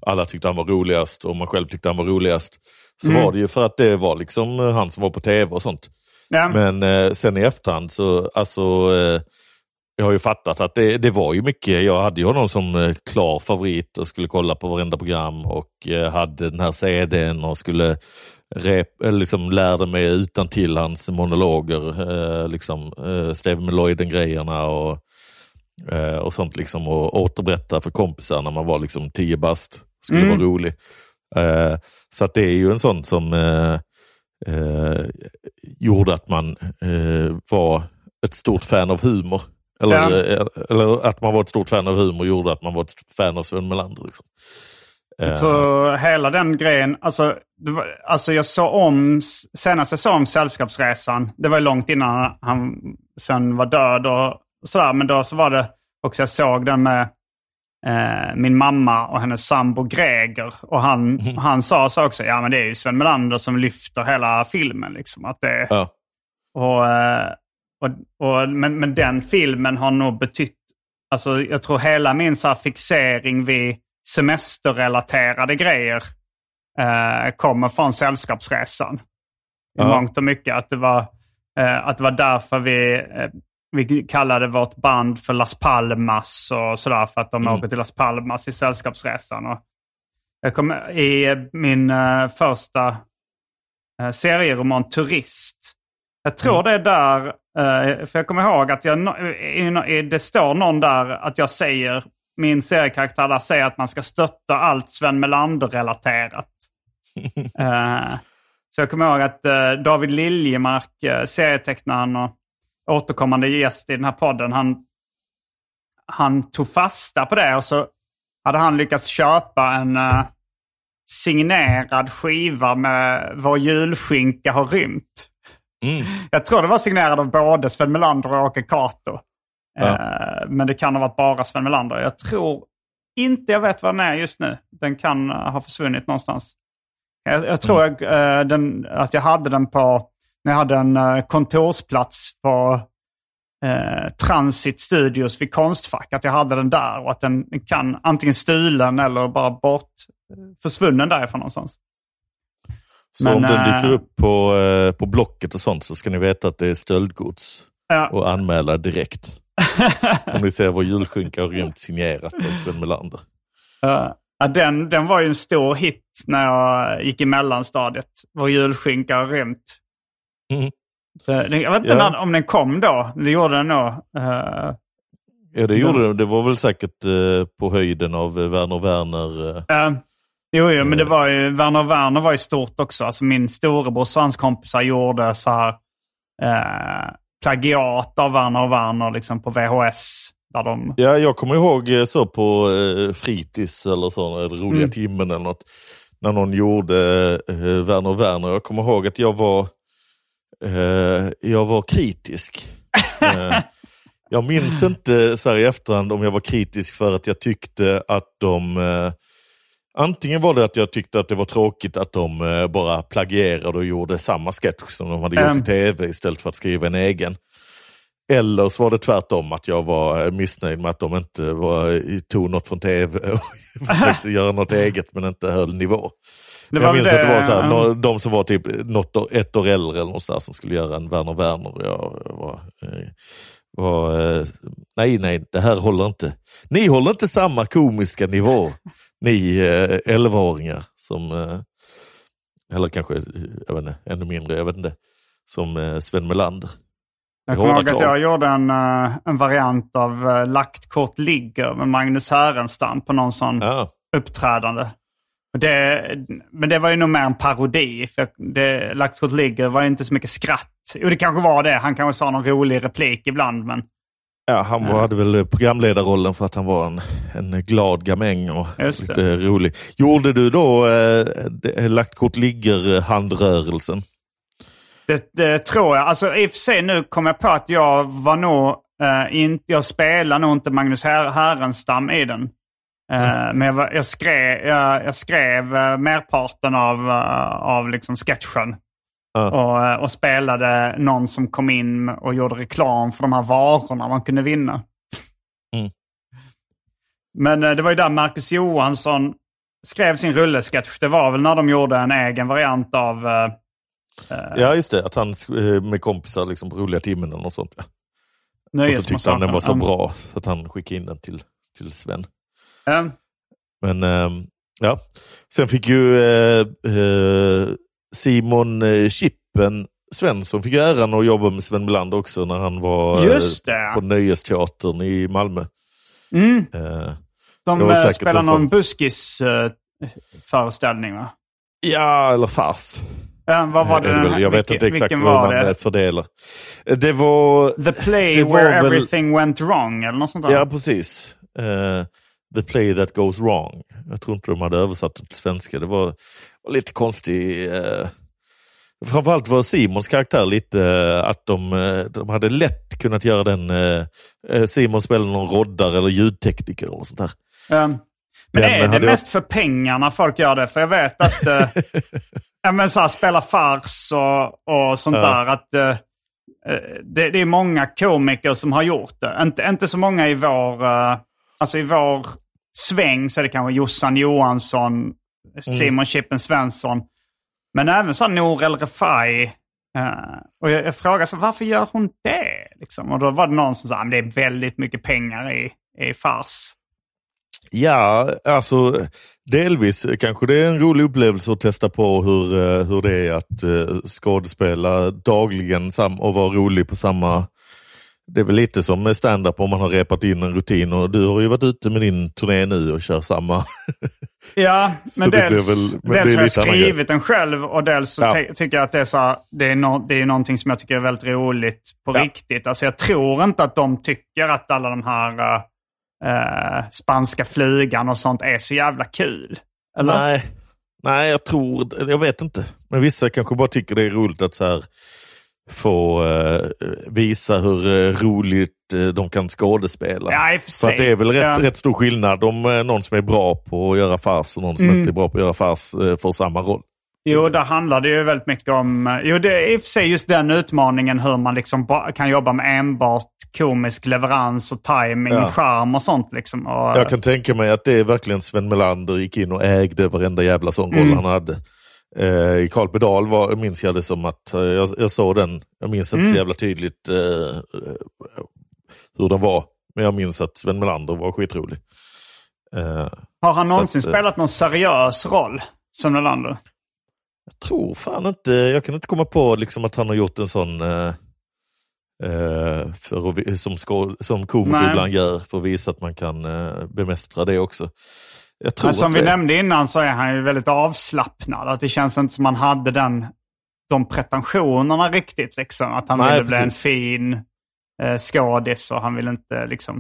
alla tyckte han var roligast och man själv tyckte han var roligast. Så Mm. var det ju för att det var liksom eh, han som var på tv och sånt. Ja. Men eh, sen i efterhand så, alltså, eh, jag har ju fattat att det, det var ju mycket, jag hade ju honom som eh, klar favorit och skulle kolla på varenda program och eh, hade den här CDn och skulle rep, eller liksom lärde mig utan till hans monologer, eh, liksom eh, Steve Meloiden-grejerna och, eh, och sånt liksom och återberätta för kompisar när man var liksom tio bast. Skulle Mm. vara rolig. Eh, så det är ju en sån som eh, eh, gjorde att man eh, var ett stort fan av humor. Eller, Ja. eh, eller att man var ett stort fan av humor gjorde att man var ett fan av Sven Melander. Liksom. Jag Eh, tror hela den grejen, alltså, var, alltså jag såg om, senast jag såg om Sällskapsresan, det var långt innan han sen var död och sådär, men då så var det också, jag såg den med eh, min mamma och hennes sambo Greger. Och han, han sa så också, ja men det är ju Sven Melander som lyfter hela filmen. Liksom, att det, ja. och, eh, och, och, men, men den filmen har nog betytt, alltså jag tror hela min så fixering vid semesterrelaterade grejer eh, kommer från Sällskapsresan. I Ja. mångt och mycket. Att det var, eh, att det var därför vi, eh, vi kallade vårt band för Las Palmas och sådär. För att de Mm. åker till Las Palmas i Sällskapsresan. Och jag kom, I min eh, första eh, serieroman Turist. Jag tror det är där, eh, för jag kommer ihåg att jag, det står någon där att jag säger, min seriekaraktär där säger att man ska stötta allt Sven Melander-relaterat. Eh, så jag kommer ihåg att eh, David Liljemark, serietecknaren och återkommande gäst i den här podden, han, han tog fasta på det och så hade han lyckats köpa en signerad skiva med Vår julskinka har rymt. Mm. Jag tror det var signerad av både Sven Melander och Åke Cato. Ja. Eh, men det kan ha varit bara Sven Melander. Jag tror inte jag vet var den är just nu. Den kan eh, ha försvunnit någonstans. Jag, jag tror jag, eh, den, att jag hade den på, när jag hade en eh, kontorsplats på eh, Transit Studios vid Konstfack. Att jag hade den där och att den kan antingen stulen eller bara bort försvunnen därifrån någonstans. Så Men, om den eh, dyker upp på, eh, på Blocket och sånt så ska ni veta att det är stöldgods Ja. och anmäla direkt. om ni ser vår julskinka har rymt signerat av Sven Melander. Ja, Ja, den, den var ju en stor hit när jag gick i mellanstadiet. Vår julskinka har rymt. Mm. Det- Jag vet inte Ja. när, om den kom då. Det gjorde den nog. Eh, Ja, det gjorde det. Det var väl säkert eh, på höjden av eh, Werner Werner. Eh. Eh, jo, jo, men det var ju, Werner Werner var ju stort också. Alltså min storebror och hans kompisar gjorde så här eh, plagiat av Werner Werner liksom på VHS. Där de, Ja, jag kommer ihåg eh, så på eh, fritids eller så, eller roliga Mm. timmen eller något. När någon gjorde eh, Werner Werner. Jag kommer ihåg att jag var, eh, jag var kritisk. Eh, jag minns inte så här i efterhand om jag var kritisk för att jag tyckte att de eh, Antingen var det att jag tyckte att det var tråkigt att de eh, bara plagierade och gjorde samma sketch som de hade gjort i Ehm. tv istället för att skriva en egen. Eller så var det tvärtom, att jag var eh, missnöjd med att de inte var, tog något från tv och försökte göra något eget men inte höll nivå. det jag minns väl att det var så här, eh, de som var typ något, ett år äldre eller någonstans som skulle göra en Werner Werner. och Jag var, var, eh, nej, nej, det här håller inte. Ni håller inte samma komiska nivå, ni eh, 11-åringar som, eh, eller kanske, jag vet inte, ännu mindre, jag vet inte, som eh, Sven Melander. Jag kommer ihåg att jag gjorde en, en variant av Lagt kort ligger med Magnus Härenstam på någon sån Ja. uppträdande. Och Det, men det var ju nog mer en parodi. För det, Lagt kort ligger var ju inte så mycket skratt. Jo, det kanske var det. Han kanske sa någon rolig replik ibland. Men Ja, han var, hade väl programledarrollen för att han var en, en glad gamäng och lite rolig. Gjorde du då eh, det- lagt kort ligger-handrörelsen? det, det tror jag. Alltså i och för sig nu kom jag på att jag var nog eh, inte, jag spelade nog inte Magnus Här, Härenstam i den. Eh, Men jag, var, jag skrev, jag, jag skrev eh, merparten av, eh, av liksom sketchen. Ja. Och, eh, och spelade någon som kom in och gjorde reklam för de här varorna man kunde vinna. Mm. Men eh, det var ju där Marcus Johansson skrev sin rullesketch. Det var väl när de gjorde en egen variant av eh, Ja, just det. Att han med kompisar liksom på roliga timmen och sånt. Ja. Och så tyckte han den var så Nöjesmassakern. bra så att han skickade in den till, till Sven. Mm. Men ehm, ja, sen fick ju eh, eh, Simon eh, Chippen Svensson fick äran att jobba med Sven Melander också när han var eh, på Nöjesteatern i Malmö. Mm. Eh, De spelar någon buskis-föreställning va? ja, eller fars. Ja, vad var det? Jag vet inte exakt var man det? fördelar. Det var... The play where väl- everything went wrong eller något sånt där? Ja, precis. Eh, the play that goes wrong. Jag tror inte de hade översatt det till svenska. Det var, var lite konstigt. Uh, framförallt var Simons karaktär lite eh, att de, eh, de hade lätt kunnat göra den. eh, eh, Simon spelar någon roddare eller ljudtekniker eller sånt där. Um, men är det jag- mest för pengarna folk gör det? För jag vet att eh, ja, men så här, spela fars och, och sånt Ja. där. Att, eh, eh, det, det är många komiker som har gjort det. Inte, inte så många i vår, eh, alltså i vår sväng så är det kanske Jossan Johansson, Mm. Simon Chippen Svensson. Men även så här Nour El Refai. eh, och jag, jag frågade så varför gör hon det? Liksom. Och då var det någon som sa att det är väldigt mycket pengar i, i fars. Ja, alltså delvis kanske det är en rolig upplevelse att testa på hur, eh, hur det är att uh, skådespela dagligen och vara rolig på samma... Det är väl lite som med stand-up om man har repat in en rutin och du har ju varit ute med din turné nu och kör samma. Ja, men dels, väl- men dels det är har jag skrivit den själv och dels så Ja. ty- tycker jag att det är, så, här- det, är no, det är någonting som jag tycker är väldigt roligt på Ja. riktigt. Alltså jag tror inte att de tycker att alla de här eh, spanska flugan och sånt är så jävla kul. Eller? Nej, nej, jag tror, jag vet inte. Men vissa kanske bara tycker det är roligt att så här få eh, visa hur eh, roligt eh, de kan skådespela. Ja, för att det är väl rätt, Ja. rätt stor skillnad om eh, någon som är bra på att göra fars och någon som Mm. inte är bra på att göra fars eh, får samma roll. Jo, där handlar det ju väldigt mycket om... eh, Jo, det är i och för sig just den utmaningen hur man liksom kan jobba med enbart komisk leverans och timing, Ja. charm och sånt. Liksom. Och, Jag kan tänka mig att det är verkligen Sven Melander gick in och ägde varenda jävla sån roll Mm. han hade. Eh, I Karl Pedal var, minns jag det som att eh, jag, jag såg den, jag minns inte Mm. så jävla tydligt eh, hur den var, men jag minns att Sven Melander var skitrolig. Eh, Har han någonsin att, eh, spelat någon seriös roll som Nolander? Jag tror fan inte, jag kan inte komma på liksom att han har gjort en sån eh, för att, som, som komiker ibland gör för att visa att man kan bemästra det också. Jag tror Men som vi det. nämnde innan så är han ju väldigt avslappnad. Att det känns inte som han hade den, de pretensionerna riktigt. Liksom. Att han Nej, ville bli en precis. fin eh, skådis och han ville inte liksom...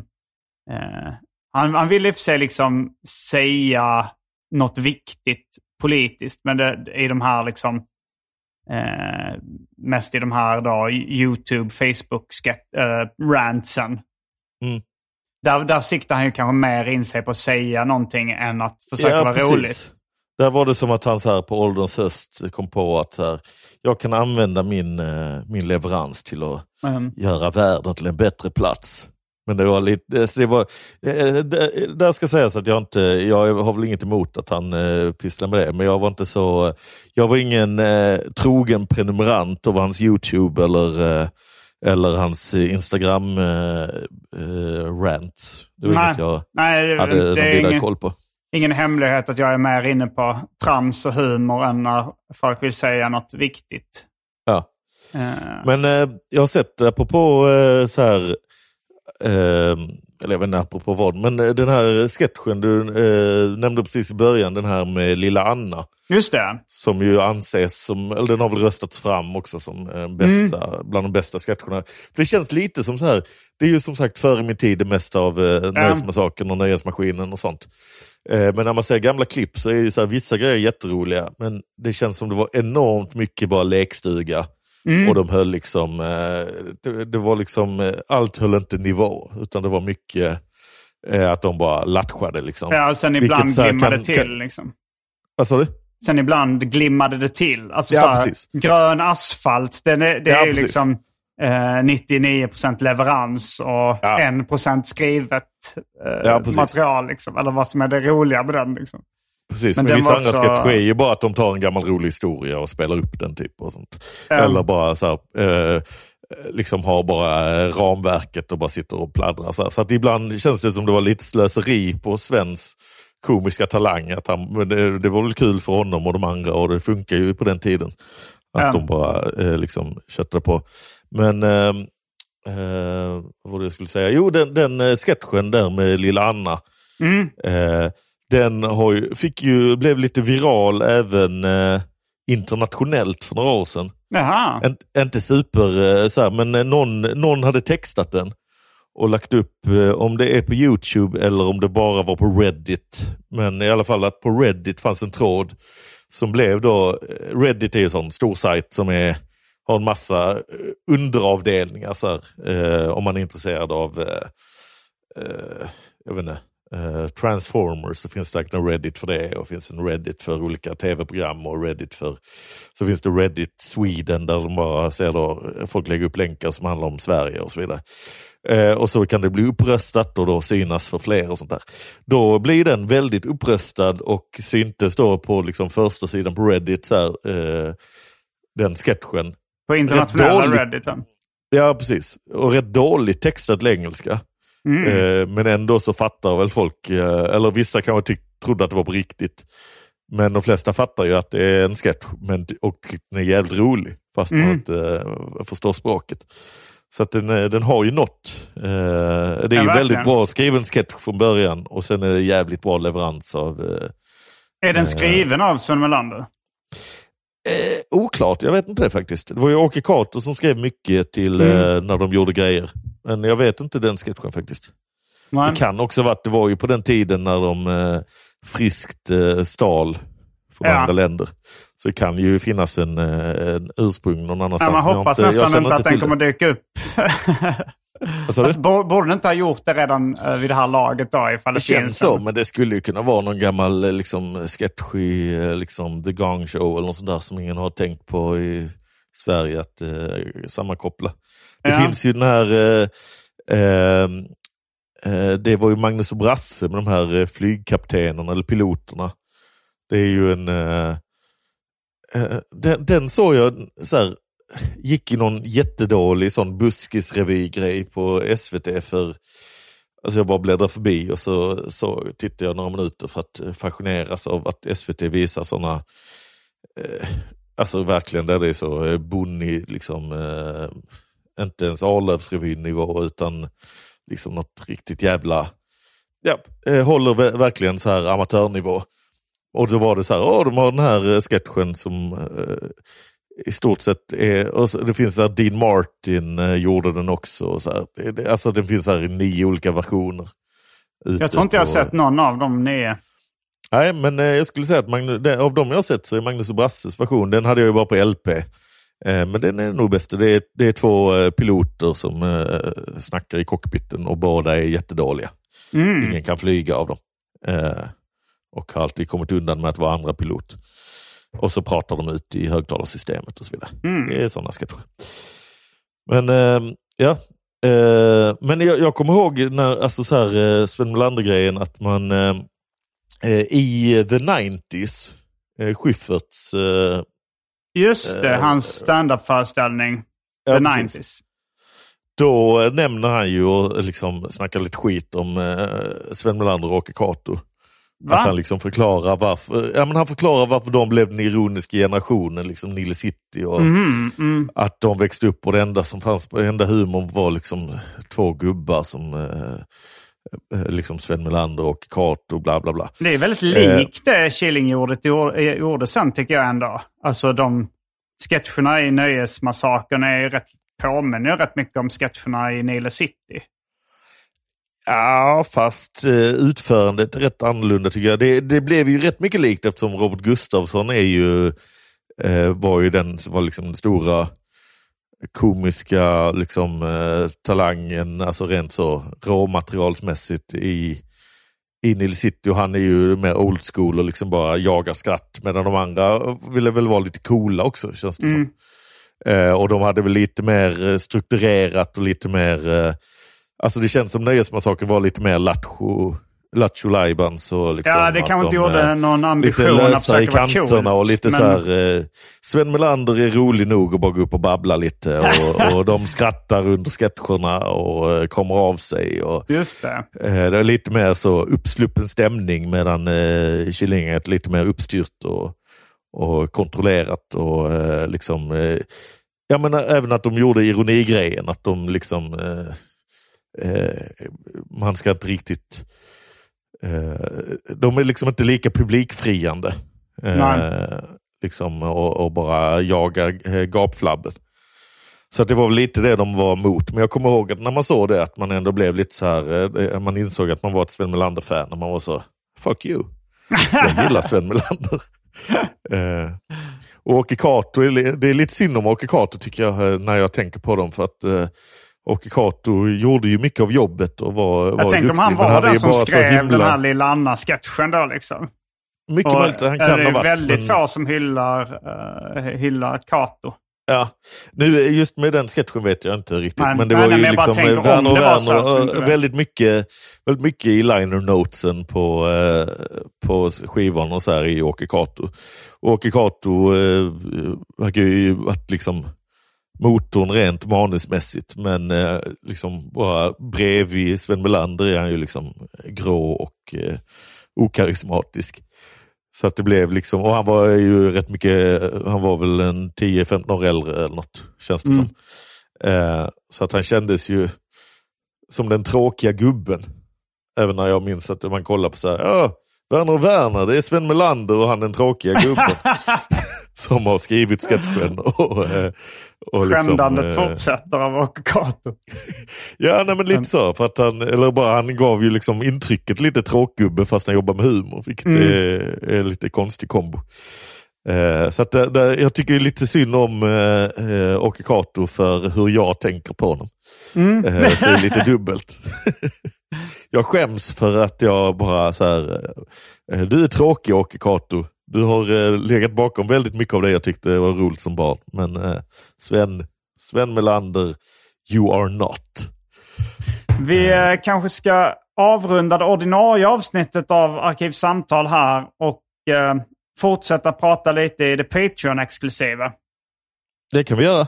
Eh, han, han ville i och för sig liksom säga något viktigt politiskt. Men det, i de här liksom... Eh, mest i de här då, YouTube, Facebook, uh, rantsen. Mm. Där, där siktar han ju kanske mer in sig på att säga någonting än att försöka vara roligt. Där var det som att han så här på ålderns höst kom på att här, jag kan använda min, eh, min leverans till att Mm. göra världen till en bättre plats. Men det var lite, det var, eh, där ska sägas att jag inte, jag har väl inget emot att han eh, pysslar med det, men jag var inte så, jag var ingen trogen prenumerant av hans YouTube eller, eller hans eh, Instagram eh, eh. Det Nej. inget jag Nej, det, hade det vidare ingen, koll på. ingen hemlighet att jag är mer inne på trams och humor än när folk vill säga något viktigt. Ja. Eh, Men eh, jag har sett apropå eh, så här, eller jag vet inte apropå vad, men eh, den här sketchen du eh, nämnde precis i början, den här med lilla Anna. just det. Som ju anses som, eller den har väl röstats fram också som eh, bästa, Mm. bland de bästa sketcherna. Det känns lite som så här, det är ju som sagt före min tid det mesta av eh, Nöjesmassakern och Nöjesmaskinen och sånt. Eh, men när man ser gamla klipp så är ju så här, vissa grejer jätteroliga, men det känns som det var enormt mycket bara lekstuga. Mm. Och de höll liksom, eh, det, det var liksom, eh, allt höll inte nivå, utan det var mycket eh, att de bara latchade liksom. Ja, och sen Vilket ibland här glimmade kan- till. kan- Liksom. Vad sa du? Sen ibland glimmade det till. Alltså Ja, så här, grön asfalt, den är, det Ja, är ju liksom eh, 99% leverans och Ja. 1% skrivet eh, material. Liksom, eller vad som är det roliga med den. Liksom. Precis, Men men, vissa andra också- sketcher är ju bara att de tar en gammal rolig historia och spelar upp den typ. och sånt. Ja. Eller bara så här, eh, liksom har bara eh, ramverket och bara sitter och pladdrar. Så, här. så att ibland känns det som det var lite slöseri på Svens komiska talang. Att han, det, det var väl kul för honom och de andra och det funkar ju på den tiden. Att Ja. de bara eh, liksom köttade på. Men eh, eh, vad var det jag skulle säga? Jo, den, den eh, sketchen där med lilla Anna. Mm. Eh, den har ju, fick ju, blev lite viral även eh, internationellt för några år sedan. Jaha. En, inte super, eh, så här, men eh, någon, någon hade textat den och lagt upp, eh, om det är på YouTube eller om det bara var på Reddit. Men i alla fall att på Reddit fanns en tråd som blev då, Reddit är ju en sån stor sajt som är, har en massa underavdelningar så här, eh, om man är intresserad av eh, jag vet inte, eh, Transformers så finns det säkert en Reddit för det och finns en Reddit för olika tv-program och Reddit för så finns det Reddit Sweden där de bara ser då, folk lägger upp länkar som handlar om Sverige och så vidare. Eh, och så kan det bli uppröstat och då synas för fler och sånt där. Då blir den väldigt uppröstad och syntes då på liksom första sidan på Reddit, så här, eh, den sketchen. På internationella. Redditen. Ja, precis. Och rätt dåligt textat till engelska. Mm. Eh, men ändå så fattar väl folk, eh, eller vissa kanske tyck, trodde att det var på riktigt. Men de flesta fattar ju att det är en sketch men, och den är jävligt rolig. Fast man Mm. inte eh, förstår språket. Så att den, eh, den har ju nått. Eh, det är ju verkligen. väldigt bra skriven sketch från början och sen är det jävligt bra leverans av eh, Är den skriven av Sven Melander? Eh, oklart, jag vet inte det faktiskt. Det var ju Åke Cato som skrev mycket till Mm. eh, när de gjorde grejer. Men jag vet inte den sketchen faktiskt. Men, Det kan också vara att det var ju på den tiden när de eh, friskt eh, stal från Ja. andra länder. Så det kan ju finnas en, eh, en ursprung någon annanstans. ja, man hoppas inte- nästan inte att den kommer det. dyka upp. Alltså, bo- borde den inte ha gjort det redan eh, vid det här laget då? Ifall det, Det känns så, en- men det skulle ju kunna vara någon gammal eh, liksom, sketch i liksom, The Gong Show eller något sånt där som ingen har tänkt på i Sverige att eh, sammankoppla. Det finns ju den här, eh, eh, eh, det var ju Magnus och Brasse med de här eh, flygkaptenerna eller piloterna. Det är ju en, eh, eh, den, den såg jag så här, gick i någon jättedålig sån buskisrevygrej på SVT för Alltså jag bara bläddrar förbi och så, så tittar jag några minuter för att fascineras av att SVT visar sådana, eh, alltså verkligen där det är så eh, bonnig, liksom, eh, inte ens Arlövsrevyn-nivå utan liksom något riktigt jävla, ja, eh, håller ver- verkligen så här amatörnivå. Och då var det så här, åh de har den här eh, sketchen som eh, i stort sett är, och så, det finns där Dean Martin eh, gjorde den också. Och så här, det, alltså det finns här i nio olika versioner. Jag tror inte jag har sett någon av de nio. Nej, men eh, jag skulle säga att Magnus, det, av de jag har sett så är Magnus och Brasses version, den hade jag ju bara på LP. Eh, men den är nog bäst. Det är, det är två eh, piloter som eh, snackar i cockpiten och båda är jättedåliga. Mm. Ingen kan flyga av dem. Och har alltid kommit undan med att vara andra pilot. Och så pratar de ut i högtalarsystemet och så vidare. Mm. Det är sådana sketcher. Men eh, ja, men jag, jag kommer ihåg när, alltså så här, Sven Melander-grejen att man i the 90s, eh, Schyfferts... Eh, Just det, Eh, hans standup-föreställning. ja, The precis. 90s. Då eh, nämner han ju och liksom snackar lite skit om eh, Sven Melander och Åke Cato. Va? Att han liksom förklarar varför, ja, men han förklarar varför de blev den ironiska generationen, liksom Nile City. Och Mhm, mm. Att de växte upp och det enda som fanns på enda humorn var liksom två gubbar som eh, eh, liksom Sven Melander och Cato bla bla bla. Det är väldigt Eh. likt det Killingjordet gjorde, gjorde sen tycker jag ändå. Alltså de sketcherna i Nöjesmassakern är rätt, påminner rätt mycket om sketcherna i Nile City. Ja, fast eh, utförandet är rätt annorlunda tycker jag. Det, det blev ju rätt mycket likt eftersom Robert Gustafsson är ju, eh, var ju den som var liksom den stora komiska liksom, eh, talangen, alltså rent så råmaterialsmässigt i, i Nile City och han är ju mer old school och liksom bara jagar skratt medan de andra ville väl vara lite coola också känns det Mm. som. Eh, och de hade väl lite mer eh, strukturerat och lite mer eh, Alltså det känns som Nöjesmassakern var lite mer lattjo, lattjo lajbans och liksom ja, det kanske inte de, gjorde eh, någon Lite ambition att lösa i försöka vara kanterna coolt. och lite men- så här, eh, Sven Melander är rolig nog att bara gå upp och babbla lite och, och de skrattar under sketcherna och eh, kommer av sig. Och, Just det. eh, det är lite mer så uppsluppen stämning medan eh, Killinget är lite mer uppstyrt och, och kontrollerat och eh, liksom eh, jag menar även att de gjorde ironigrejen, att de liksom man ska inte riktigt de är liksom inte lika publikfriande. Eh, liksom, och, och bara jagar eh, gapflabben. Så att det var väl lite det de var emot. Men jag kommer ihåg att när man såg det att man ändå blev lite så här, eh, man insåg att man var ett Sven Melander-fan och man var så, fuck you. Jag gillar Sven Melander. eh, och Åke Cato, det är lite synd om Åke Cato tycker jag eh, när jag tänker på dem. För att eh, Åke Cato gjorde ju mycket av jobbet och var, var Jag tänker om duktig, han men var är den som skrev himla- den här lilla Anna-sketchen då liksom. Mycket Och möjligt han är kan det är varit. väldigt men- få som hyllar, uh, hyllar Kato. Ja, nu just med den sketchen vet jag inte riktigt. Nej, men det nej, var nej, ju liksom eh, om Werner var Werner, och vet. väldigt mycket, väldigt mycket i liner notesen på, eh, på skivan och så här i Åke. Och Åke Cato eh, verkar ju varit liksom motorn rent manusmässigt men eh, liksom bara bredvid Sven Melander är han ju liksom grå och eh, okarismatisk. Så att det blev liksom, och han var ju rätt mycket, han var väl en 10-15 år äldre eller något, känns det Mm. som. Eh, så att han kändes ju som den tråkiga gubben. Även när jag minns att man kollar på så här, ja, Werner och Werner, det är Sven Melander och han den tråkiga gubben. som har skrivit sketchen. Och, eh, och liksom, Skändandet eh, fortsätter av Åke Kato. Ja, nej, men lite så. För att han, eller bara, han gav ju liksom intrycket lite tråkgubbe fast han jobbar med humor. Vilket Mm. är, är lite konstig kombo. Eh, så att det, det, jag tycker lite synd om eh, eh, Åke Cato för hur jag tänker på honom. Mm. Eh, så det är lite dubbelt. jag skäms för att jag bara så här, eh, du är tråkig Åke Cato. Du har eh, legat bakom väldigt mycket av det jag tyckte var roligt som barn. Men eh, Sven, Sven Melander, you are not. Vi eh, kanske ska avrunda det ordinarie avsnittet av Arkivsamtal här och eh, fortsätta prata lite i det Patreon-exklusiva. Det kan vi göra.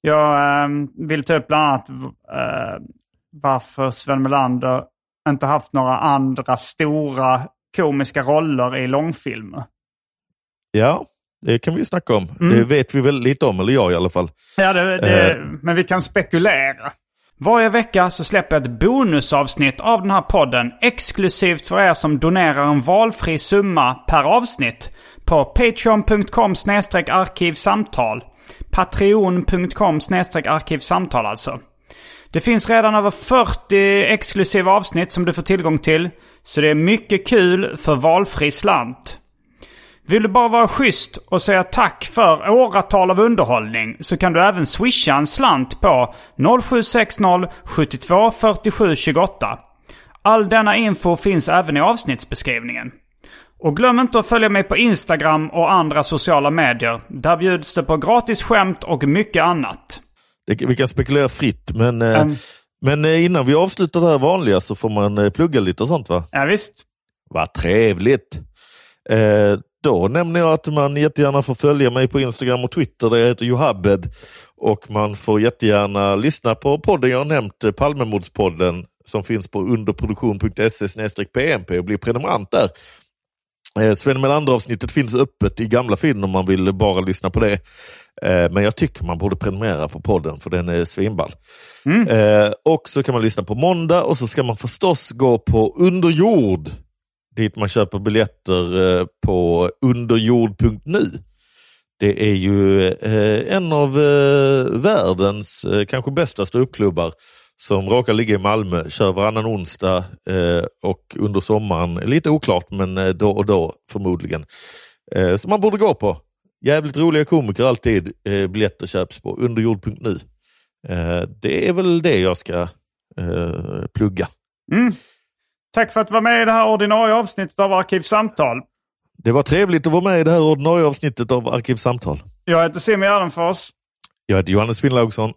Jag eh, vill ta upp bland annat eh, varför Sven Melander inte haft några andra stora komiska roller i långfilmer. Ja, det kan vi snacka om. Mm. Det vet vi väl lite om, eller jag i alla fall. Ja, det, det, Eh. men vi kan spekulera. Varje vecka så släpper jag ett bonusavsnitt av den här podden exklusivt för er som donerar en valfri summa per avsnitt på patreon.com arkivsamtal. Patreon.com arkivsamtal alltså. Det finns redan över 40 exklusiva avsnitt som du får tillgång till. Så det är mycket kul för valfri slant. Vill du bara vara schysst och säga tack för åratal av underhållning så kan du även swisha en slant på 0760 72 47 28. All denna info finns även i avsnittsbeskrivningen. Och glöm inte att följa mig på Instagram och andra sociala medier. Där bjuds det på gratis skämt och mycket annat. Det, vi kan spekulera fritt, men, Mm. men eh, innan vi avslutar det här vanliga så får man eh, plugga lite och sånt va? Ja, visst. Vad trevligt! Eh, då nämner jag att man jättegärna får följa mig på Instagram och Twitter där jag heter Johabed. Och man får jättegärna lyssna på podden jag har nämnt, eh, Palmemordspodden, som finns på underproduktion.se pmp och bli prenumerant där. Eh, Sven Melander-avsnittet finns öppet i gamla feeden om man vill bara lyssna på det. Eh, men jag tycker man borde prenumerera på podden för den är svinball. Eh, och så kan man lyssna på måndag och så ska man förstås gå på Underjord dit man köper biljetter eh, på underjord.nu. Det är ju eh, en av eh, världens kanske bästa ståuppklubbar som råkar ligga i Malmö, kör varannan onsdag och under sommaren, lite oklart men då och då förmodligen. Som man borde gå på. Jävligt roliga komiker alltid. Biljetter köps på underjord.nu. Det är väl det jag ska plugga. Mm. Tack för att du var med i det här ordinarie avsnittet av Arkivsamtal. Det var trevligt att vara med i det här ordinarie avsnittet av Arkivsamtal. Jag heter Simon Gärdenfors. Jag heter Johannes Finnlaugsson.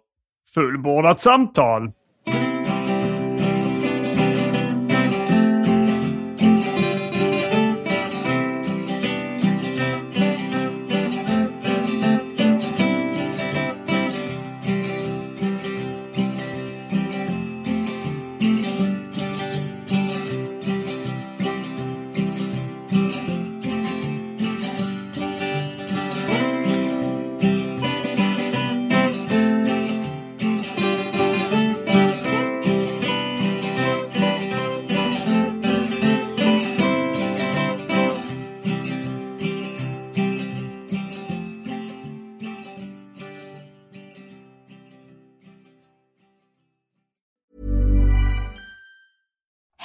Fullbordat samtal.